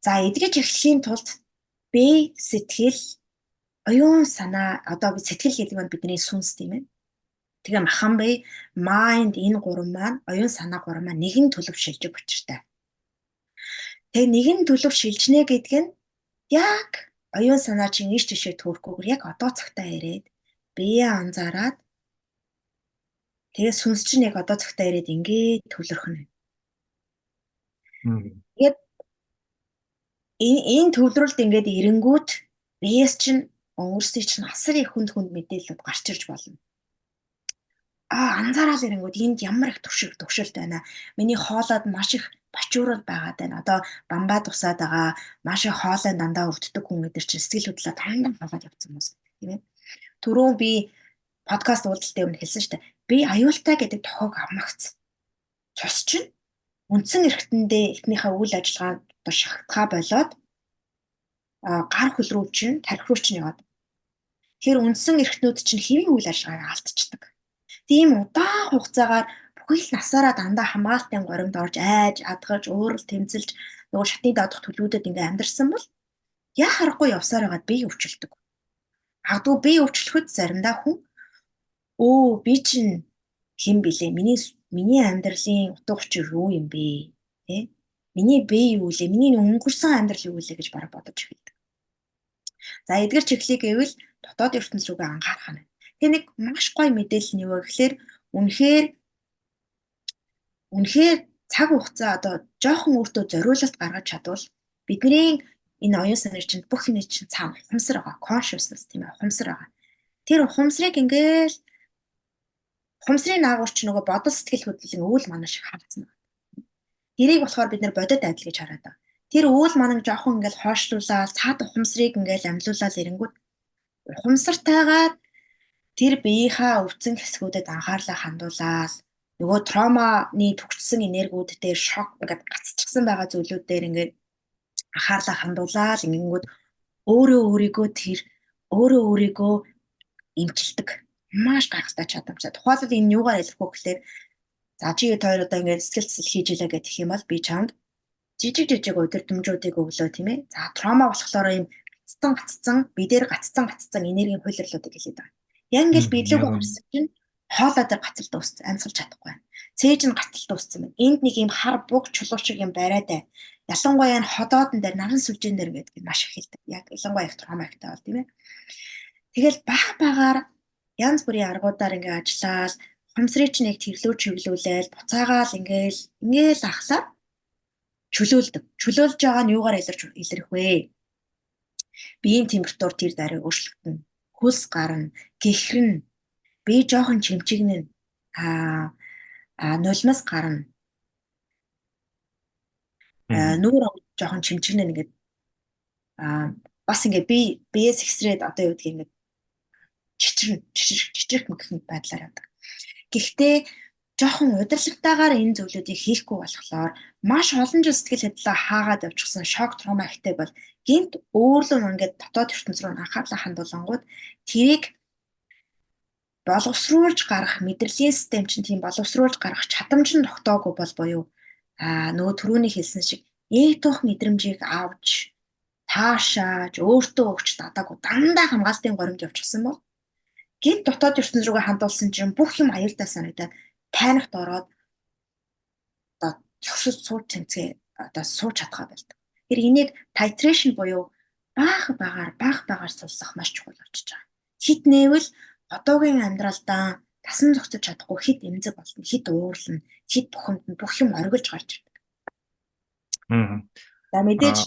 За эдгэж эхлэхийн тулд би сэтгэл оюун санаа одоо би сэтгэл гэдэг нь бидний сүнс тийм ээ. Тэгээ махан бай mind энэ гурван маань оюун санаа гурван маань нэгэн төлөв шилжих учиртай. Тэгээ нэгэн төлөв шилжнэ гэдэг нь яг оюун санаа чинь ийш тийшээ төрөхгүйгээр яг одоо цагтаа ирээд бие анзаараад тэгээ сүнс чинь яг одоо цагтаа ирээд ингээд төлөрөх нь. Тэгээд энэ энэ төвлөрөлд ингээд эренгүүт биес чинь өнгөрсөй чинь асар их хүнд хүнд мэдээлэлд гарч ирж болно. Аа анзаараад ирэнгүүт энд ямар их туршиг төвшөлт байна. Миний хоолойд маш их бочуурал байгаад байна. Одоо бамбаа тусаад байгаа маш их хоолой дандаа өвддөг хүн гэдэр чинь сэтгэл хөдлөлөө тандам хагаад явцсан хүмүүс тийм ээ. Түрүүн би подкаст уулзалтын өмнө хэлсэн шүү дээ. Би аюултай гэдэг тохиог авмагц. Цус чинь үндсэн эрхтэндээ эхнийхээ үйл ажиллагаа одоо шахтгаа болоод гар хөл рүү чинь тархи руу чинь яваад. Тэгэхээр үндсэн эрхтнүүд чинь хэвийн үйл ажиллагааг алдчихдаг. Тийм удаан хугацаагаар бүхэл насаараа дандаа хамгаалтын горимд орж айж, адгаж, уурал тэмцэлж нөгөө шатны доодох төлөвлөдөд ингээ амьдарсан бол яа харахгүй явсаар байгаад бие өвчлөдөг. Агадгүй бие өвчлөхөд заримдаа хүн өө би чинь хэн блэ? Миний миний амьдралын утга учир юу юм бэ? Тэ? Миний бие юу лээ? Миний өнгөрсөн амьдрал юу лээ гэж бараг бодож эхэлдэг. За эдгэр чиглэлийг гэвэл дотоод ертөнц рүүгээ анхаарах нь. Тэгээ нэг маш гоё мэдээлэл нь юу вэ гэхээр үнэхээр үнэхээр цаг хугацаа одоо жоохон өөртөө зориулалт гаргаж чадвал бидний энэ оюун санаа чинь бүх юм чинь цаана ухамсар байгаа. Consciousness тийм ээ ухамсар байгаа. Тэр ухамсарыг ингээл ухамсарын наагур чи нөгөө бодол сэтгэл хөдлөлийн үйл манай шиг байна. Тэрийг болохоор бид нэр бодит адил гэж хараад байгаа. Тэр үйл манаг жоохон ингээл хойшлуулаад цаад ухамсарыг ингээл амьлуулаад ирэнгүүт ухамсартайгаар тэр биеийнхаа өвцөн хэсгүүдэд анхаарлаа хандуулаад нөгөө троманы төгссөн энергиуд дээр шок ингээд гацчихсан байгаа зүйлүүд дээр ингээд анхаарлаа хандуулаад ингэнгүүт өөрөө өөрийгөө тэр өөрөө өөрийгөө имчилдэг маш гайхалтай чадамжтай. Тухайлбал энэ юугаар илэрхүү гэхээр за чи хоёр одоо ингээд сэтгэл зүйн хийж илээ гэх юм бол би чамд жижиг жижиг удирдамжуудыг өглөө тийм ээ. За трома болохоор юм гаццсан гаццсан бидээр гаццсан гаццсан энергийн хуйлрлуудыг хэлээд байгаа. Яг ингээд биелэг гарсан чинь хоолоо дээр гацалт дууссан амьсгалж чадахгүй байна. Цээж нь гацалт дууссан байна. Энд нэг юм хар буг чулуу шиг юм бариад бай. Ялангуяа энэ ходоодн дээр наран сүлжээн дээр гэдэг маш их хэлдэг. Яг ялангуяа их трома ихтэй бол тийм ээ. Тэгэл баг багаар янз бүрийн аргуудаар ингээ ажиллаад хумсрыг ч нэг тэрлүү чиглүүлээл буцаагаал ингээл ингээл ахлаа чөлөөлдөг. Чөлөөлж байгаа нь юугаар илэрч илэрх вэ? Биеийн температур тэр даруй өөрчлөгдөнө. Хөлс гарна, гэхрэн, бие жоохон чимчигнэн. Аа а нулимс гарна. Аа нүүр жоохон чимчигнэн ингээд аа бас ингээд би биес эксрээд одоо юу гэдгийг ингээд чичрэн чичрэх мэгхэн байдлаар явдаг. Гэхдээ жоохон удирдлагатайгаар энэ зүйлүүдийг хийхгүй болохоор маш олон жил сэтгэл хөдлөлөө хаагаад явчихсан шок травма ихтэй бол гинт өөрлөө ингээд дотоод ертөнц рүү анхаарлаа хандуулангууд тэрийг боловсруулж гарах мэдрэлийн систем чинь тийм боловсруулж гарах чадамж нь тогтоогүй бол буюу аа нөгөө түрүүний хэлсэн шиг яг тух мэдрэмжийг авч таашааж өөртөө өгч дадаагүй дандаа хамгаалтын горимд явчихсан бол гинт дотоод ертөнц рүүгээ хандуулсан чинь бүх юм аюултай санагдаад паникт ороод одоо зөксөж сууж тэмцээ одоо сууж чадхаа байлдаг. Тэр энийг titration буюу баах багаар баах багаар суулгах маш чухал болчихж байгаа. Хит нээвэл одоогийн амьдралдаа тасан зогсож чадахгүй хит эмзэг болно, хит уурлна, хит бухимдна, бүх юм оргилж гарч ирдэг. Аа. За мэдээж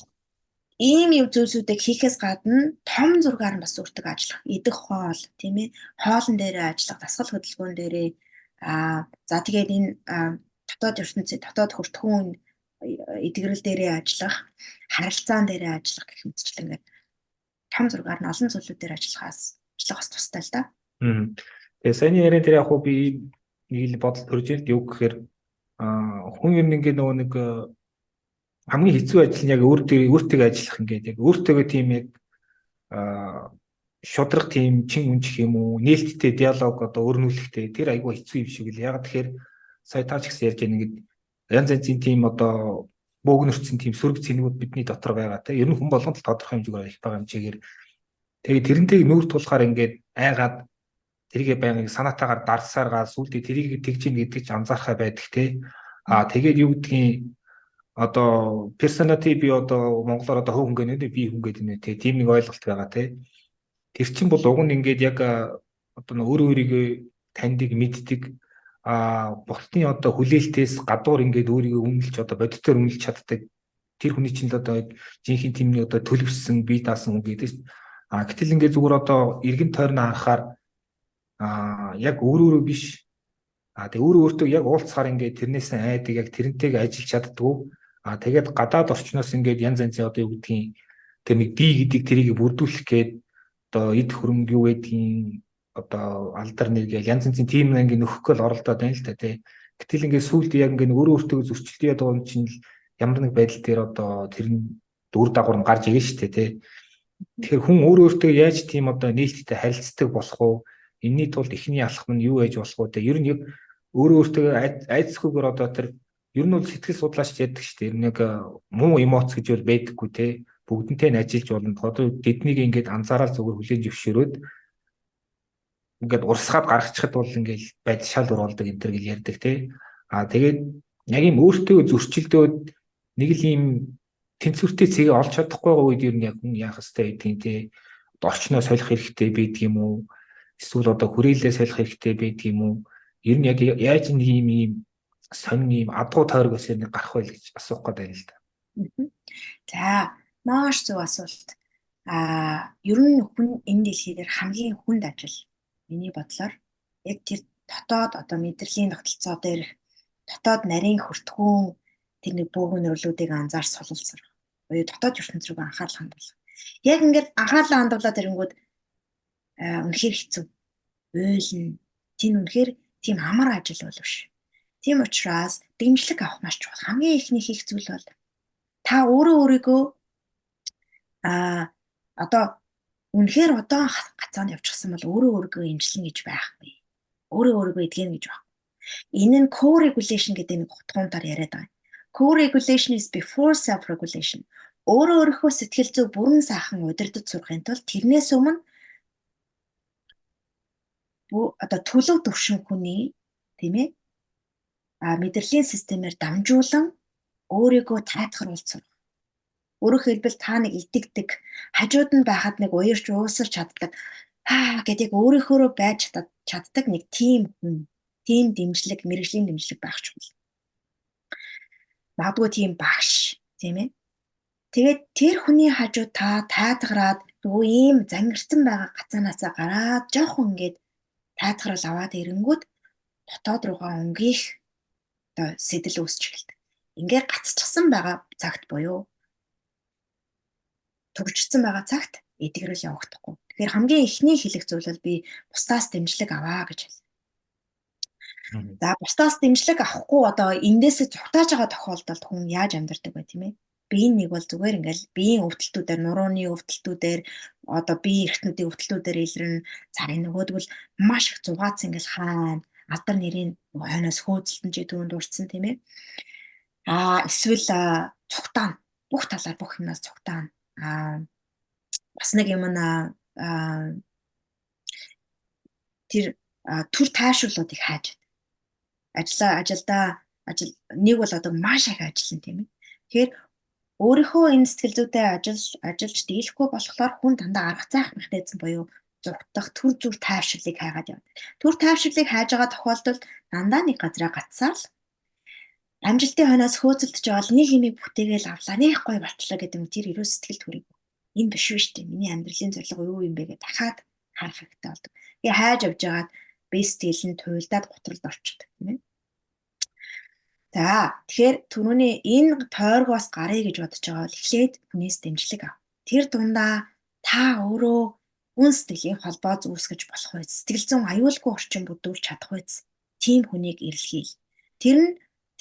ийм юм зүйлсүүдийг хийхээс гадна том зургаар нь бас үрдэг ажиллах, идэх хоол, тийм ээ, хоолн дээрээ ажиллах, дасгал хөдөлгөөн дээрээ аа за тэгээд энэ дотоод ертөнцийн дотоод хүртхүүн эдгэрэл дээрээ ажиллах, харилцаан дээрээ ажиллах гэх мэтчлэн ингээд том зургаар нь олон зүйлүүд дээр ажиллахаас ажиллах бас тустай л да. Аа. Тэгээ саяны яриан дээр яг хуу би нэг л бодол төрж ирд юу гэхээр аа хүн ер нь ингээд нөгөө нэг хамгийн хэцүү ажил нь яг өөртөө өөртөө ажиллах ингээд яг өөртөө тийм яг шудрах тийм чин үнжих юм уу нээлттэй диалог одоо өрнүүлэхтэй тэр айгүй хэцүү юм шиг л. Яг тэгэхээр сая таач гэсэн ярьж байгаа ингээд янз янзын тийм одоо бөөгнөрцөн тийм сөрөг цэнгүүд бидний дотор байгаа те. Ер нь хүн болгонд л тодорхой хэмжээгээр их байгаа хэмжээгээр. Тэгээ тэрнтэйг нүүр тулахаар ингээд айгаад тэрийгэ байнг санаатаагаар дарсаар гаа сүлдээ тэрийг тэгж ийн гэдэг ч анзаархаа байдаг те. А тэгээд юу гэдгийг одоо personality би одоо монголоор одоо хөв хөнгөнэ би хүн гэдэг нэ тийм нэг ойлголт байгаа те. Тэр чинь бол уг нь ингээд яг одоо өөр өөрийгөө таньдаг мэддэг а бусдын одоо хүлээлтээс гадуур ингээд өөрийгөө үнэлж одоо бодитоор үнэлж чаддаг. Тэр хүний чинь л одоо жинхэнэ тэмний одоо төлөвсөн бие даасан хүн гэдэг. А гэтэл ингээд зүгээр одоо эргэн тойрны анхаар а яг өөр өөрөө биш. А тэг өөр өөртөө яг уулзахаар ингээд тэрнээс айдаг яг тэрнтэйг ажиллаж чаддгүй а тэгээд гадаад орчноос ингээд янз янзын одоо юу гэдгийг тэр нэг би гэдэг тэрийг бүрдүүлэх гээд одоо эд хөрөнгө юу гэдгийг одоо алдар нэг янз янзын тим ингээ нөхөхгүй л оролдоод байна л та тий. Гэтэл ингээ сүулт яг ингээ өөрөө өөртөө байгаа юм чинь ямар нэг байдал дээр одоо тэр нь дүр дагавар нь гарч шүү дээ тий. Тэгэхээр хүн өөрөө өөртөө яаж тийм одоо нээлттэй харилцдаг болох уу? Энийний тулд эхний алхам нь юу байж болох уу те. Ер нь яг өөрөө өөртөө айцхгүйгээр одоо тэр ер нь бол сэтгэл судлаач яддаг шүү дээ. Ер нь яг муу эмоц гэж бол байдаггүй те бүгднтэй нь ажиллаж болно. Одоо тэднийг ингээд анзаараад зүгээр хүлээж зөвшөөрөөд ингээд урсгаад гаргачихад бол ингээд байдал шал уралдаг энэ төр гэж ярьдаг тий. Аа тэгээд яг юм өөртөө зөрчилдөөд нэг л юм тэнцвэртэй цэгийг олж чадахгүй үед ер нь яг хүн яах хэвтэй байдгийг тий. Орчноо солих хэрэгтэй байдаг юм уу? Эсвэл одоо хүрээлээ солих хэрэгтэй байдаг юм уу? Ер нь яг яаж нэг юм ийм сонин ийм адгуу тойрог өсөр нэг гарах вэ гэж асуух гээд байна л да. За Маш зөв асуулт. Аа, ер нь хүн энэ дэлхий дээр хамгийн хүнд ажил миний бодлоор яг тэр дотоод одоо мэдрэлийн тогтолцоо дээр дотоод нарийн хүртгүүн тэр нэг бөөгөн өрлүүдийг анзаар сулалцар. Буюу дотоод ертөнц рүү анхаарал хандуулах. Яг ингээд анхаарлаа хандуулаад ирэнгүүт үнэхээр хэцүү. Уйлна. Тийм үнэхээр тийм амар ажил бол биш. Тийм учраас дэмжлэг авах маш чухал. Хамгийн ихний хийх зүйл бол та өөрөө өөрийгөө а одоо үнэхээр удаан гацаанд явчихсан бол өөрөө өөрийгөө имжлэн гэж байхгүй. Өөрөө өөрийгөө эдгэн гэж байна. Энэ нь co-regulation гэдэг нэг утгуунаар яриад байгаа. Co-regulation is before self-regulation. Өөрөө өөрийнхөө сэтгэл зүй бүрэн сайхан удирдах сурахын тулд тэрнээс өмнө одоо төлөв төвшин хүний тийм ээ мэдрэлийн системээр дамжуулан өөрийгөө тайтгаруулж сурах. Өөрөөр хэлбэл та нэг итгэдэг, хажууд нь байхад нэг уярч уусарч чаддаг. Аа гэдэг өөрийнхөөрөө байж чаддаг нэг тим хүн, тим дэмжлэг, мэрэгжлийн дэмжлэг байх чухал. Магадгүй тийм багш, тийм ээ. Тэгээд тэр хүний хажууд та тайтгараад нөгөө ийм зангирсан байгаа гацаанаасаа гараад жоохон ингээд тайтгарал аваад ирэнгүүт дотоод руугаа өнгөх одоо сэтэл үүсч эхэлдэг ингээ гацчихсан байгаа цагт буюу төгжсөн байгаа цагт эдгэрэл явагдахгүй. Тэгэхээр хамгийн эхний хэлэх зүйл бол би бусдаас дэмжлэг аваа гэж хэлсэн. За бусдаас дэмжлэг авахгүй одоо эндээсээ цухтааж байгаа тохиолдолд хүн яаж амьдардаг вэ тийм ээ? биеийн нэг бол зүгээр ингээл биеийн өвдөлтүүдээр нурууны өвдөлтүүдээр одоо бие эрхтнүүдийн өвдөлтүүдээр илэрнэ. Царын нөгөөдгөл маш их зугаац ингээл хаана алдар нэрийн хойноос хөөцөлтөн чи түүнд урдсан тийм ээ. А эсвэл цугтаана бүх талаар бүх юмнаас цугтаана а бас нэг юм на тэр төр таашруулуудыг хайж ажиллаа ажилдаа ажил нэг бол одоо маш их ажиллана тийм ээ. Тэгэхээр өөрийнхөө энэ сэтгэл зүйтэй ажил ажиллаж дийлэхгүй болохоор хүн дандаа арга цаах механизм буюу зугтах төр зүр тайвшрлыг хайгаад явдаг. Төр тайвшрлыг хайж байгаа тохиолдолд дандаа нэг газараа гацсаар л амжилтын хойноос хөөцөлдөж явал нэг юмыг бүтээгээл авлаа нэг гой батлаа гэдэг юм тэр ерөө сэтгэл төрийг энэ биш үү штэ миний амьдралын зорилго юу юм бэ гэж дахиад харах хэрэгтэй болдог. Тэгээ хайж авж байгаад би сэтгэл нь туйлдаад гутралд орчдөг тийм ээ. За тэгэхээр түрүүний энэ тойргоос гарыг гэж бодож байгаа бол эхлээд хүнээс дэмжлэг ав. Тэр дундаа та өөрөө үн сэтгэлийн холбоо үүсгэж болох вэ? Сэтгэл зүйн аюулгүй орчин бүдүүлж чадах вэ? Тим хүнийг эрэлхийл. Тэр нь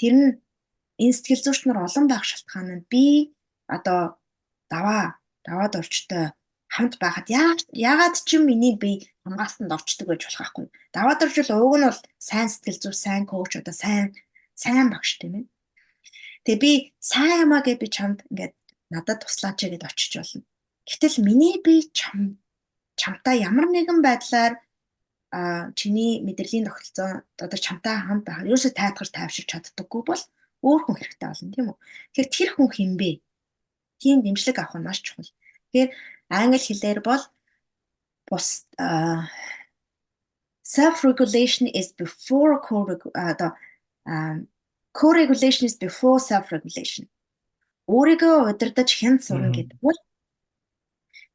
Тэр нь энэ сэтгэл зүйч нар олон байх шалтгаан нь би одоо даваа даваад орчтой хамт байхад яагаад ч юм миний бие хамгаалтанд орчдөг гэж болох байхгүй. Даваад орчвол ууг нь бол сайн сэтгэл зүй, сайн коуч одоо сайн сайн багш тийм ээ. Тэгээ би сайн юмаа гэж би чамд ингээд надад туслаач гэд очиж болно. Гэтэл миний би чам чамтай ямар нэгэн байдлаар чиний мэдрэлийн тогтолцоо одоо чамтай хамт байхад ерөөсөө тайтгар тайвширч чаддаггүй бол өөр хүн хэрэгтэй болно тийм үү. Тэгэхээр тэр хүн хинбэ? Тийм дэмжлэг авах нь маш чухал. Тэгэхээр англи хэлээр бол бус self regulation is before одоо co-regulation is before self regulation. Өөрийгөө удирдах хэн сурна гэдэг бол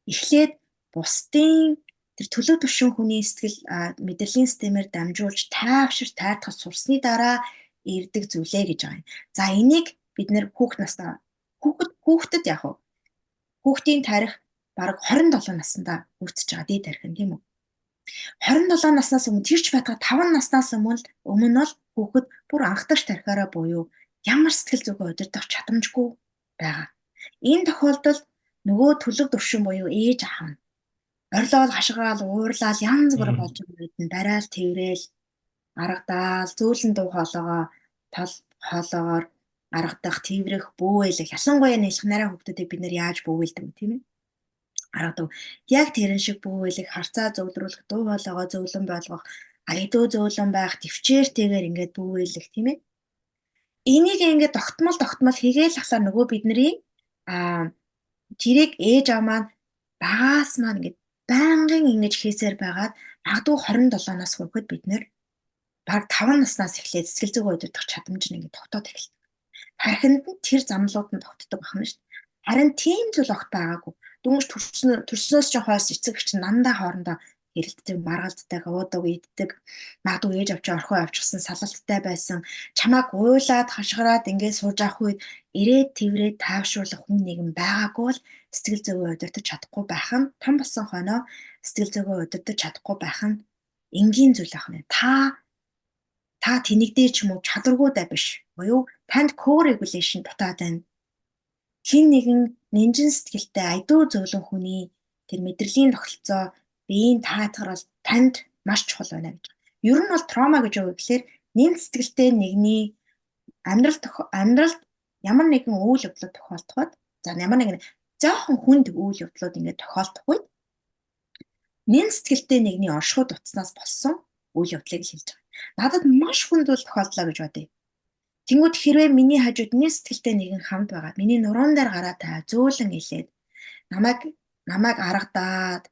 эхлээд бусдын тэр төлөв төвшин хүний сэтгэл мэдрэлийн системээр дамжуулж тайвшир тайтгах сурсны дараа ирдэг зүйлээ гэж байгаа юм. За энийг бид нэр хүүхд наснаа хүүхэд хүүхдэд яг уу хүүхдийн тарих бараг 27 наснда үүсэж байгаа дээд тарих нь тийм үү? 27 наснаас өмнө тэрч байтга 5 наснаас өмнө өмнө бол хүүхэд бүр анхдагч тарихаараа буюу ямар сэтгэл зүгөө удирдах чадамжгүй байгаа. Энэ тохиолдолд нөгөө төлөв төвшин буюу ээж аав нь орилоод хашгаал уурлал янз бүр болж байгаа дарайл тэрэл аргадаал зөөлөн дуу хоолоогоо тал хоолоогоор аргадах тэрэх бүүэлэх. Ялангуяа нэлх нараа хүмүүсийг бид нэр яаж юм тийм ээ? Аргадаг яг тэрэн шиг бүүэлэх харцаа зөвлөрүүлэх дуу хоолоогоо зөвлөн болгох аядуу зөвлөн байх төвчээртэйгээр ингээд бүүэлэх тийм ээ? Энийг ингээд тогтмол тогтмол хийгээл ахлаа нөгөө бидний а тэрийг ээж аа маань багаас маань ингээд байнгын ингэж хийсээр байгаад магадгүй 27-наас хүрэхэд бид нэр баг 5 наснаас эхлээд сэтгэл зүйн удирдах чадамж нь ингэ тогтоод эхэлдэг. Хархинд нь тэр замлууд нь тогтдог байна шүү дээ. Харин тийм зүйл огт байгаагүй. Дүнж төрснөөс ч хойш эцэг чинь нандаа хоорондоо хэрэлддэг, маргалддаг, уудаг, иддэг, магадгүй ээж авч орхоо авчихсан салалттай байсан. Чамааг уйлаад хашгираад ингээд сууж авах үед ирээд тэрврээд таавшруулах хүн нэгэн байгаагүй бол сэтгэл зүйн удирдах чадахгүй байх нь том болсон хойноо сэтгэл зүйн удирдах чадахгүй байх нь энгийн зүйл ах нь. Та та тэнэгдээ ч юм уу чадваргүйдаа биш. Буюу танд co-regulation дутаад байна. Хин нэгэн нэнжин сэтгэлтэй айдуу зөөлөн хүний тэр мэдрэлийн тогтолцоо биеийн таатгарал танд маш чухал байна гэж. Ер нь бол трома гэж юу гэхээр нэм сэтгэлтэй нэгний амьдрал амьдралд ямар нэгэн үйл явдлууд тохиолдоход за ямар нэгэн жоохон хүнд үйл явдлууд ингээд тохиолдох үед нэм сэтгэлтэй нэгний оршихуйд утснаас болсон үйл явдлыг хэлж байгаа. Надад маш хүнд үйл тохиолдлоо гэж бодъё. Тэнгүүд хэрвээ миний хажууд нэм сэтгэлтэй нэгэн хамт байгаа. Миний нуруунд дээр гараа та зөөлөн илээд намайг намайг аргадаад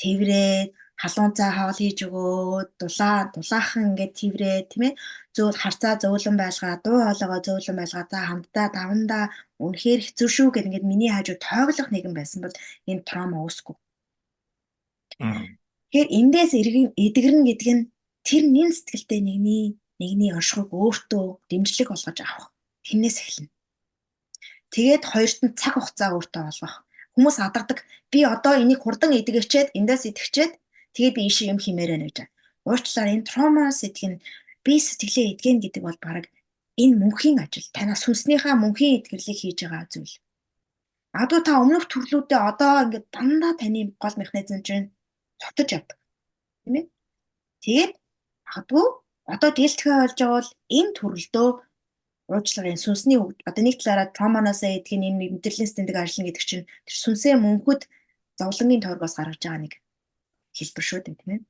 тэврээд халуун цаа хоол хийж өгөөд дулаа дулаахан ингээд тэврээ тийм ээ зөөл харцаа зөөлөн байлгаа дуу хоолойгоо зөөлөн байлгаа та хамтдаа давандаа үнэхээр хэцүү шүү гэд ингээд миний хажуу тойглох нэгэн байсан бол энэ травма үүсэхгүй. Тэгэхээр эндээс эргэн эдгэрнэ гэдэг нь тэр нэн сэтгэлтэй нэгний нэгний оршихуйг өөртөө дэмжлэг болгож авах. Тэрнээс эхэлнэ. Тэгээд хоёрт нь цаг хугацаа өөртөө олгох. Хүмүүс адардаг. Би одоо энийг хурдан эдгэчээд эндээс итгэчээд тэгээд би ийшээ юм химээрэй гэж. Уучлаарай энэ трома сэтгэх нь би сэтгэлээ эдгэн гэдэг бол баг энэ мөнхийн ажил. Танаас сүнснийхаа мөнхийн эдгэрлийг хийж байгаа зүйл. Адуу та өмнөх төрлүүдэд одоо ингээд дандаа таны гол механизм чинь цогтож явдаг. Тийм ээ. Тэгээд магадгүй одоо дийлдэхээ болж байгаа бол энэ төрөлдөө уучлаарай сүнсний одоо нэг талаараа тромоноос эдг нь энэ мэдрэлийн стендик ажиллана гэдэг чинь тэр сүнсээ мөнхөд зовлонгийн тойргоос гаргаж байгаа нэг хэлбэр шүү дээ тийм ээ.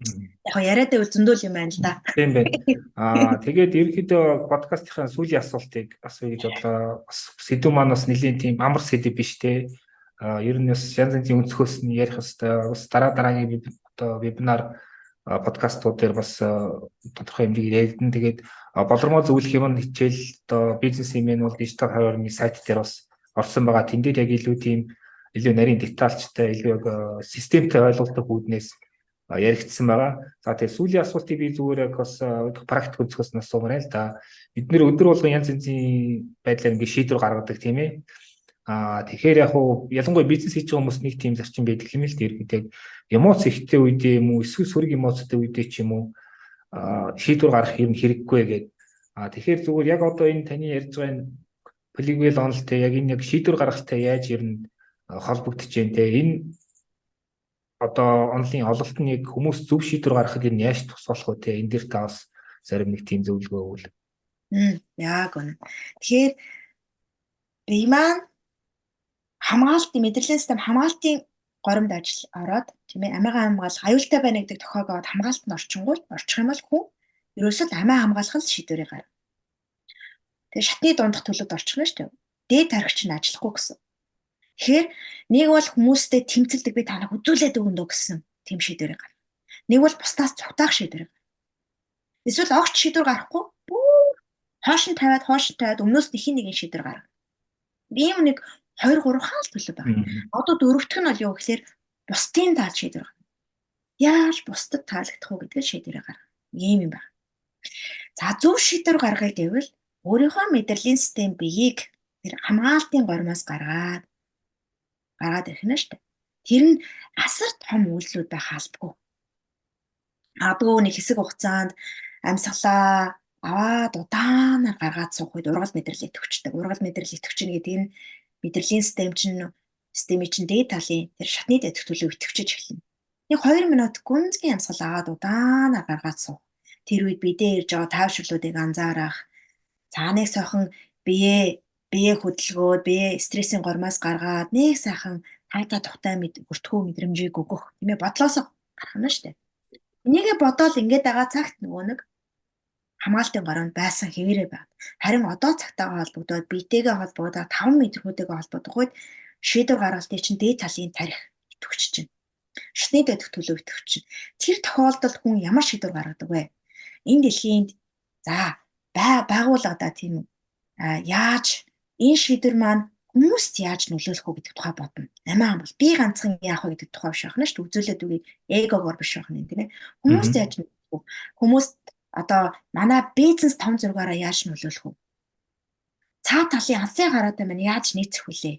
Яг яриад байвал зөндөл юм байна л да. Тийм байна. Аа тэгээд ерөнхийдөө подкастынхаа сүүлийн асуултыг асууя гэж бодлоо. Бас сэдв маань бас нэлийн тийм амар сэдв биш те. Аа ер нь бас янз янзын өнцгөөс нь ярих хэвээр бас дараа дараагийн одоо вебинар подкастууд дээр бас тодорхой хэмжээгээр яригдана. Тэгээд болормоо зөвлөх юм нь хичээл одоо бизнес имэн бол дижитал хаваарны сайт дээр бас орсон байгаа. Тэн дээр яг илүү тийм илүү нарийн детальчтай илүү системтэй ойлголттой үүднээс яригдсан байгаа. За тэгээ сүүлийн асуултыг би зүгээр яг бас практик өнцгөөс нь асуумаар л да. Бид нэр өдөр болгон янз янзын байдлаар ингэ шийдвэр гаргадаг тийм ээ. Аа тэгэхээр яг уу ялангуяа бизнес хийж байгаа хүмүүс нэг тийм зарчим байдаг юм л дээ. Ерөнхийдөө эмоц ихтэй үедээ юм уу эсвэл сөрөг эмоцтой үедээ ч юм уу аа шийдвэр гаргах юм хэрэггүй гэдэг. Аа тэгэхээр зүгээр яг одоо энэ таны ярьж байгаа энэ полигвел онолтой яг энэ яг шийдвэр гаргахтай яаж ер нь холбогдож байна те энэ одоо онлын ололт нь яг хүмүүс зөв шийдвэр гаргахыг нь яаж тусгаарлах вэ те энэ дээр та бас зарим нэг тийм зөвлөгөө өгвөл. Яг үнэ. Тэгэхээр би маань хамгаалт мэдрэлийн систем хамгаалтын горимд ажил ороод тийм ээ амигаа хамгаалах аюултай байна гэдэг тохиогоод хамгаалтанд орчингуул орчих юм бол хүн ерөөсөө амиа хамгаалах л шийдвэрийг гаргав. Тэгээ шатны дундах төлөвд орчих нь шүү дээ. Дээд тархич нь ажиллахгүй гэсэн. Тэгэхээр нэг бол хүмүүстэй тэмцэлдэг би танаа хөдөлээд өгнө гэсэн тийм шийдвэрийг гаргав. Нэг бол бусдаас цугтаах гаргав. Эсвэл огт шийдвэр гаргахгүй бүр хоош нь тавиад хоош нь тавиад өмнөөс нэхин нэгэн шийдвэр гаргав. Ийм нэг 2 3 хаал төлөв байна. Одоо дөрөвдөх нь бол юу гэхээр бусдын таал шийдвэр гаргав. Яаж бусдад таалагдах уу гэдгээр шийдвэрээ гаргав. Ийм юм байна. За зөв шийдвэр гаргая гэвэл өөрийнхөө мэдрэлийн систем биеийг тэр хамгаалтын гормоос гаргаад гараад ирэх нь дээ. Тэр нь асар том үйлдэлүүд байх албагүй. Магадгүй нэг хэсэг хугацаанд амьсгалаа аваад удаанаар гаргаад суух үед ургал мэдрэл идэвчдэг. Ургал мэдрэл идэвчнэ гэдэг нь мэдрэлийн систем чинь системийн чинь дээд талын тэр шатны дэдх төлөв идэвчэж эхэлнэ. Нэг 2 минут гүнзгий амьсгал аваад удаанаар гаргаад суух. Тэр үед бидээ ирж байгаа таавшрлуудыг анзаарах. Цааныг сойхон бие бие хөдөлгөөд бие стрессийн гормоос гаргаад нэг сайхан тайта тухтай мэд өртгөө мэдрэмжийг өгөх тийм ээ бодлоос гарах нь штэ. Энийгээ бодоол ингээд байгаа цагт нөгөө нэг хамгаалтын гороонд байсан хэвээрээ байна. Харин одоо цагтаагаа холбогдоод биетэйгээ холбогдоод 5 мэдрэмжтэйгээ холбогдох үед шийдвэр гаргалтын чинь дээд талын тарих идэвхж чинь. Шатны дэдх төлөв идэвхж чинь. Тэр тохиолдолд хүн ямар шийдвэр гаргадаг вэ? Энэ дэлхийд за байгууллагада тийм яаж энэ шийдвэр маань хүмүүст яаж нөлөөлөх вэ гэдэг тухай бодно. Амиа бол би ганцхан яах вэ гэдэг тухай биш байна шүү дээ. Үзүүлээд үгүй эгогоор биш байна тийм ээ. Хүмүүст яаж? Хүмүүст одоо манай бизнес том зургаараа яаж нөлөөлөх вэ? Цаа талын алсын гараатай маань яаж нийцэх вүлээ?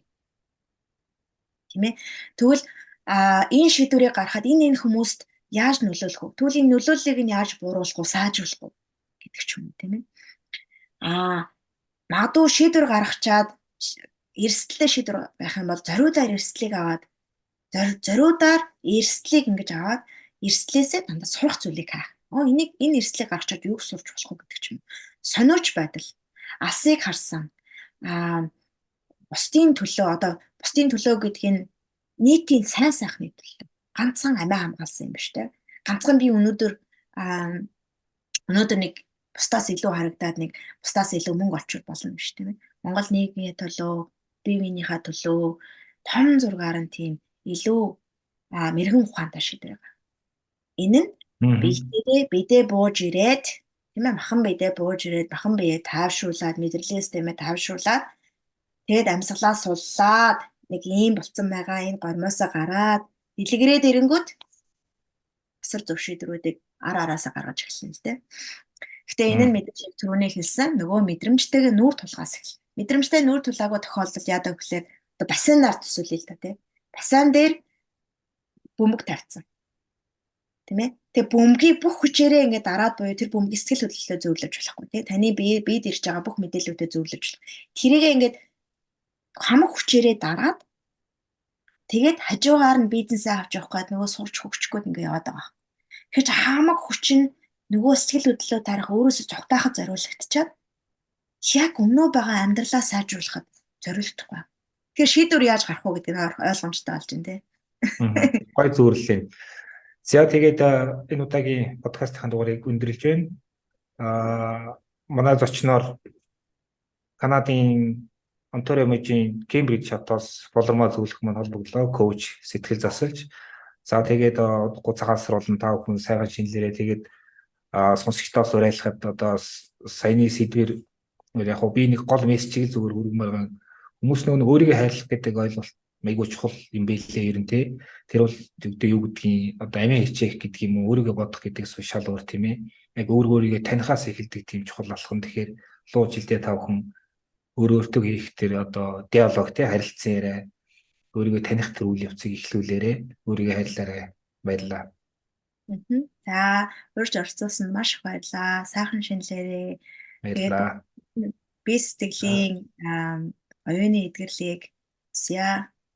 Тийм ээ. Тэгвэл энэ шийдвэрийг гаргахад энэ энэ хүмүүст яаж нөлөөлөх вэ? Энэ нөлөөллийг нь яаж бууруулах вэ? Сайжруулах вэ гэдэг ч юм тийм ээ. А магадгүй шийдвэр гаргачаад эрсдэлтэй шийдвэр байх юм бол зориудаар эрсдлийг аваад зориудаар эрсдлийг ингэж аваад эрсдлээсээ дандаа сурах зүйлийг хаах. Оо энийг энэ эрсдлийг гаргачаад юу сурч болох вэ гэдэг ч юм. Сониуч байдал, алсыг харсан. Аа бусдын төлөө одоо бусдын төлөө гэдэг нь нийтийн сайн сайхны төлөө. Ганцхан амиа хамгаалсан юм биш үү? Ганцхан би өнөөдөр аа өнөөдөр нэг бусдаас илүү харагдаад нэг бусдаас илүү мөнгө олчих болно биш тийм ээ. Монгол нийгмийн төлөө бие биенийхээ төлөө том зургаар нь тийм илүү мэрэгэн ухаантай шийдвэр байгаа. Энэ нь бидээ бидээ бууж ирээд тийм ээ махан бидээ бууж ирээд махан биеэ таавшруулад мэдрэлээ системээ таавшруулад тэгээд амьсгалаа суллаад нэг ийм болцсон байгаа энэ гормоосоо гараад дэлгэрээд ирэнгүүт асар зөв шийдвэрүүдийг ар араасаа гаргаж эхэлнэ л дээ. Гэтэ энэ нь мэдээж түрүүний хэлсэн нөгөө мэдрэмжтэйгээ нүүр тулгаас эхэлнэ мэдрэмжтэй нүүр тулаагүй тохиолдолд яадаг гэхлээр одоо бассейнаар төсөөлье л та тий. Бассейн дээр бөмбөг тавьсан. Тийм ээ. Тэгээ бөмбөгийг бүх хүчээрээ ингээд дараад буюу тэр бөмбөг сэтгэл хөдлөлтөд зөвлөж болохгүй тий. Таны бие биед ирж байгаа бүх мэдээллүүдэд зөвлөж болох. Тэрийгээ ингээд хамаг хүчээрээ дараад тэгээд хажуугаар нь бизнесээ авч явах гээд нөгөө сурч хөгжчихгүйд ингээд яваад байгаа. Тэгэхээр чи хамаг хүч нь нөгөө сэтгэл хөдлөлөө тарих өөрөөсөө цогтаахад зориулагдчихад яг өмнөө байгаа амьдралаа сайжруулахад зориулдаггүй. Тэгэхээр шийдвэр яаж гарах вэ гэдэг нь ойлгомжтой болж байна те. Гой зөөрлөө. За тэгээд энэ удаагийн подкастын дугаарыг өндөрлж байна. Аа манай зочноор Канадын Онтарио мужийн Кембриж хотоос болормоо зөвлөх маань холбогдлоо коуч сэтгэл засалж. За тэгээд удахгүй цагаалсруулан та бүхэн сайхан шинэлэрээ тэгээд сонсогчдоос уриалахад одоо саяны сэдвэр яг би нэг гол мессежийг зүгээр хүргэмээр байгаа хүмүүс нөгөө өөрийгөө хайрлах гэдэг ойлголт майгуу чухал юм байлээ ер нь тий тэр бол одоо юу гэдгийг одоо амиа хичээх гэдэг юм уу өөрийгөө бодох гэдэгс шал өөр тийм ээ. Яг өөр өөрийгөө танихаас эхэлдэг тийм чухал алхам тэгэхээр луу жилдээ тав хүн өөр өөртөө хийх тэр одоо диалог тий харилцан яриа өөрийгөө таних тэр үйл явцыг эхлүүлээрэ өөрийгөө хайрлаарай баярлаа За урьж орцуулсан маш их баярлаа. Сайхан шинэлээрээ. Баярлаа би сэтгэлийн оюуны эдгэрлийг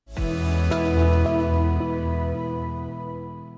Thank you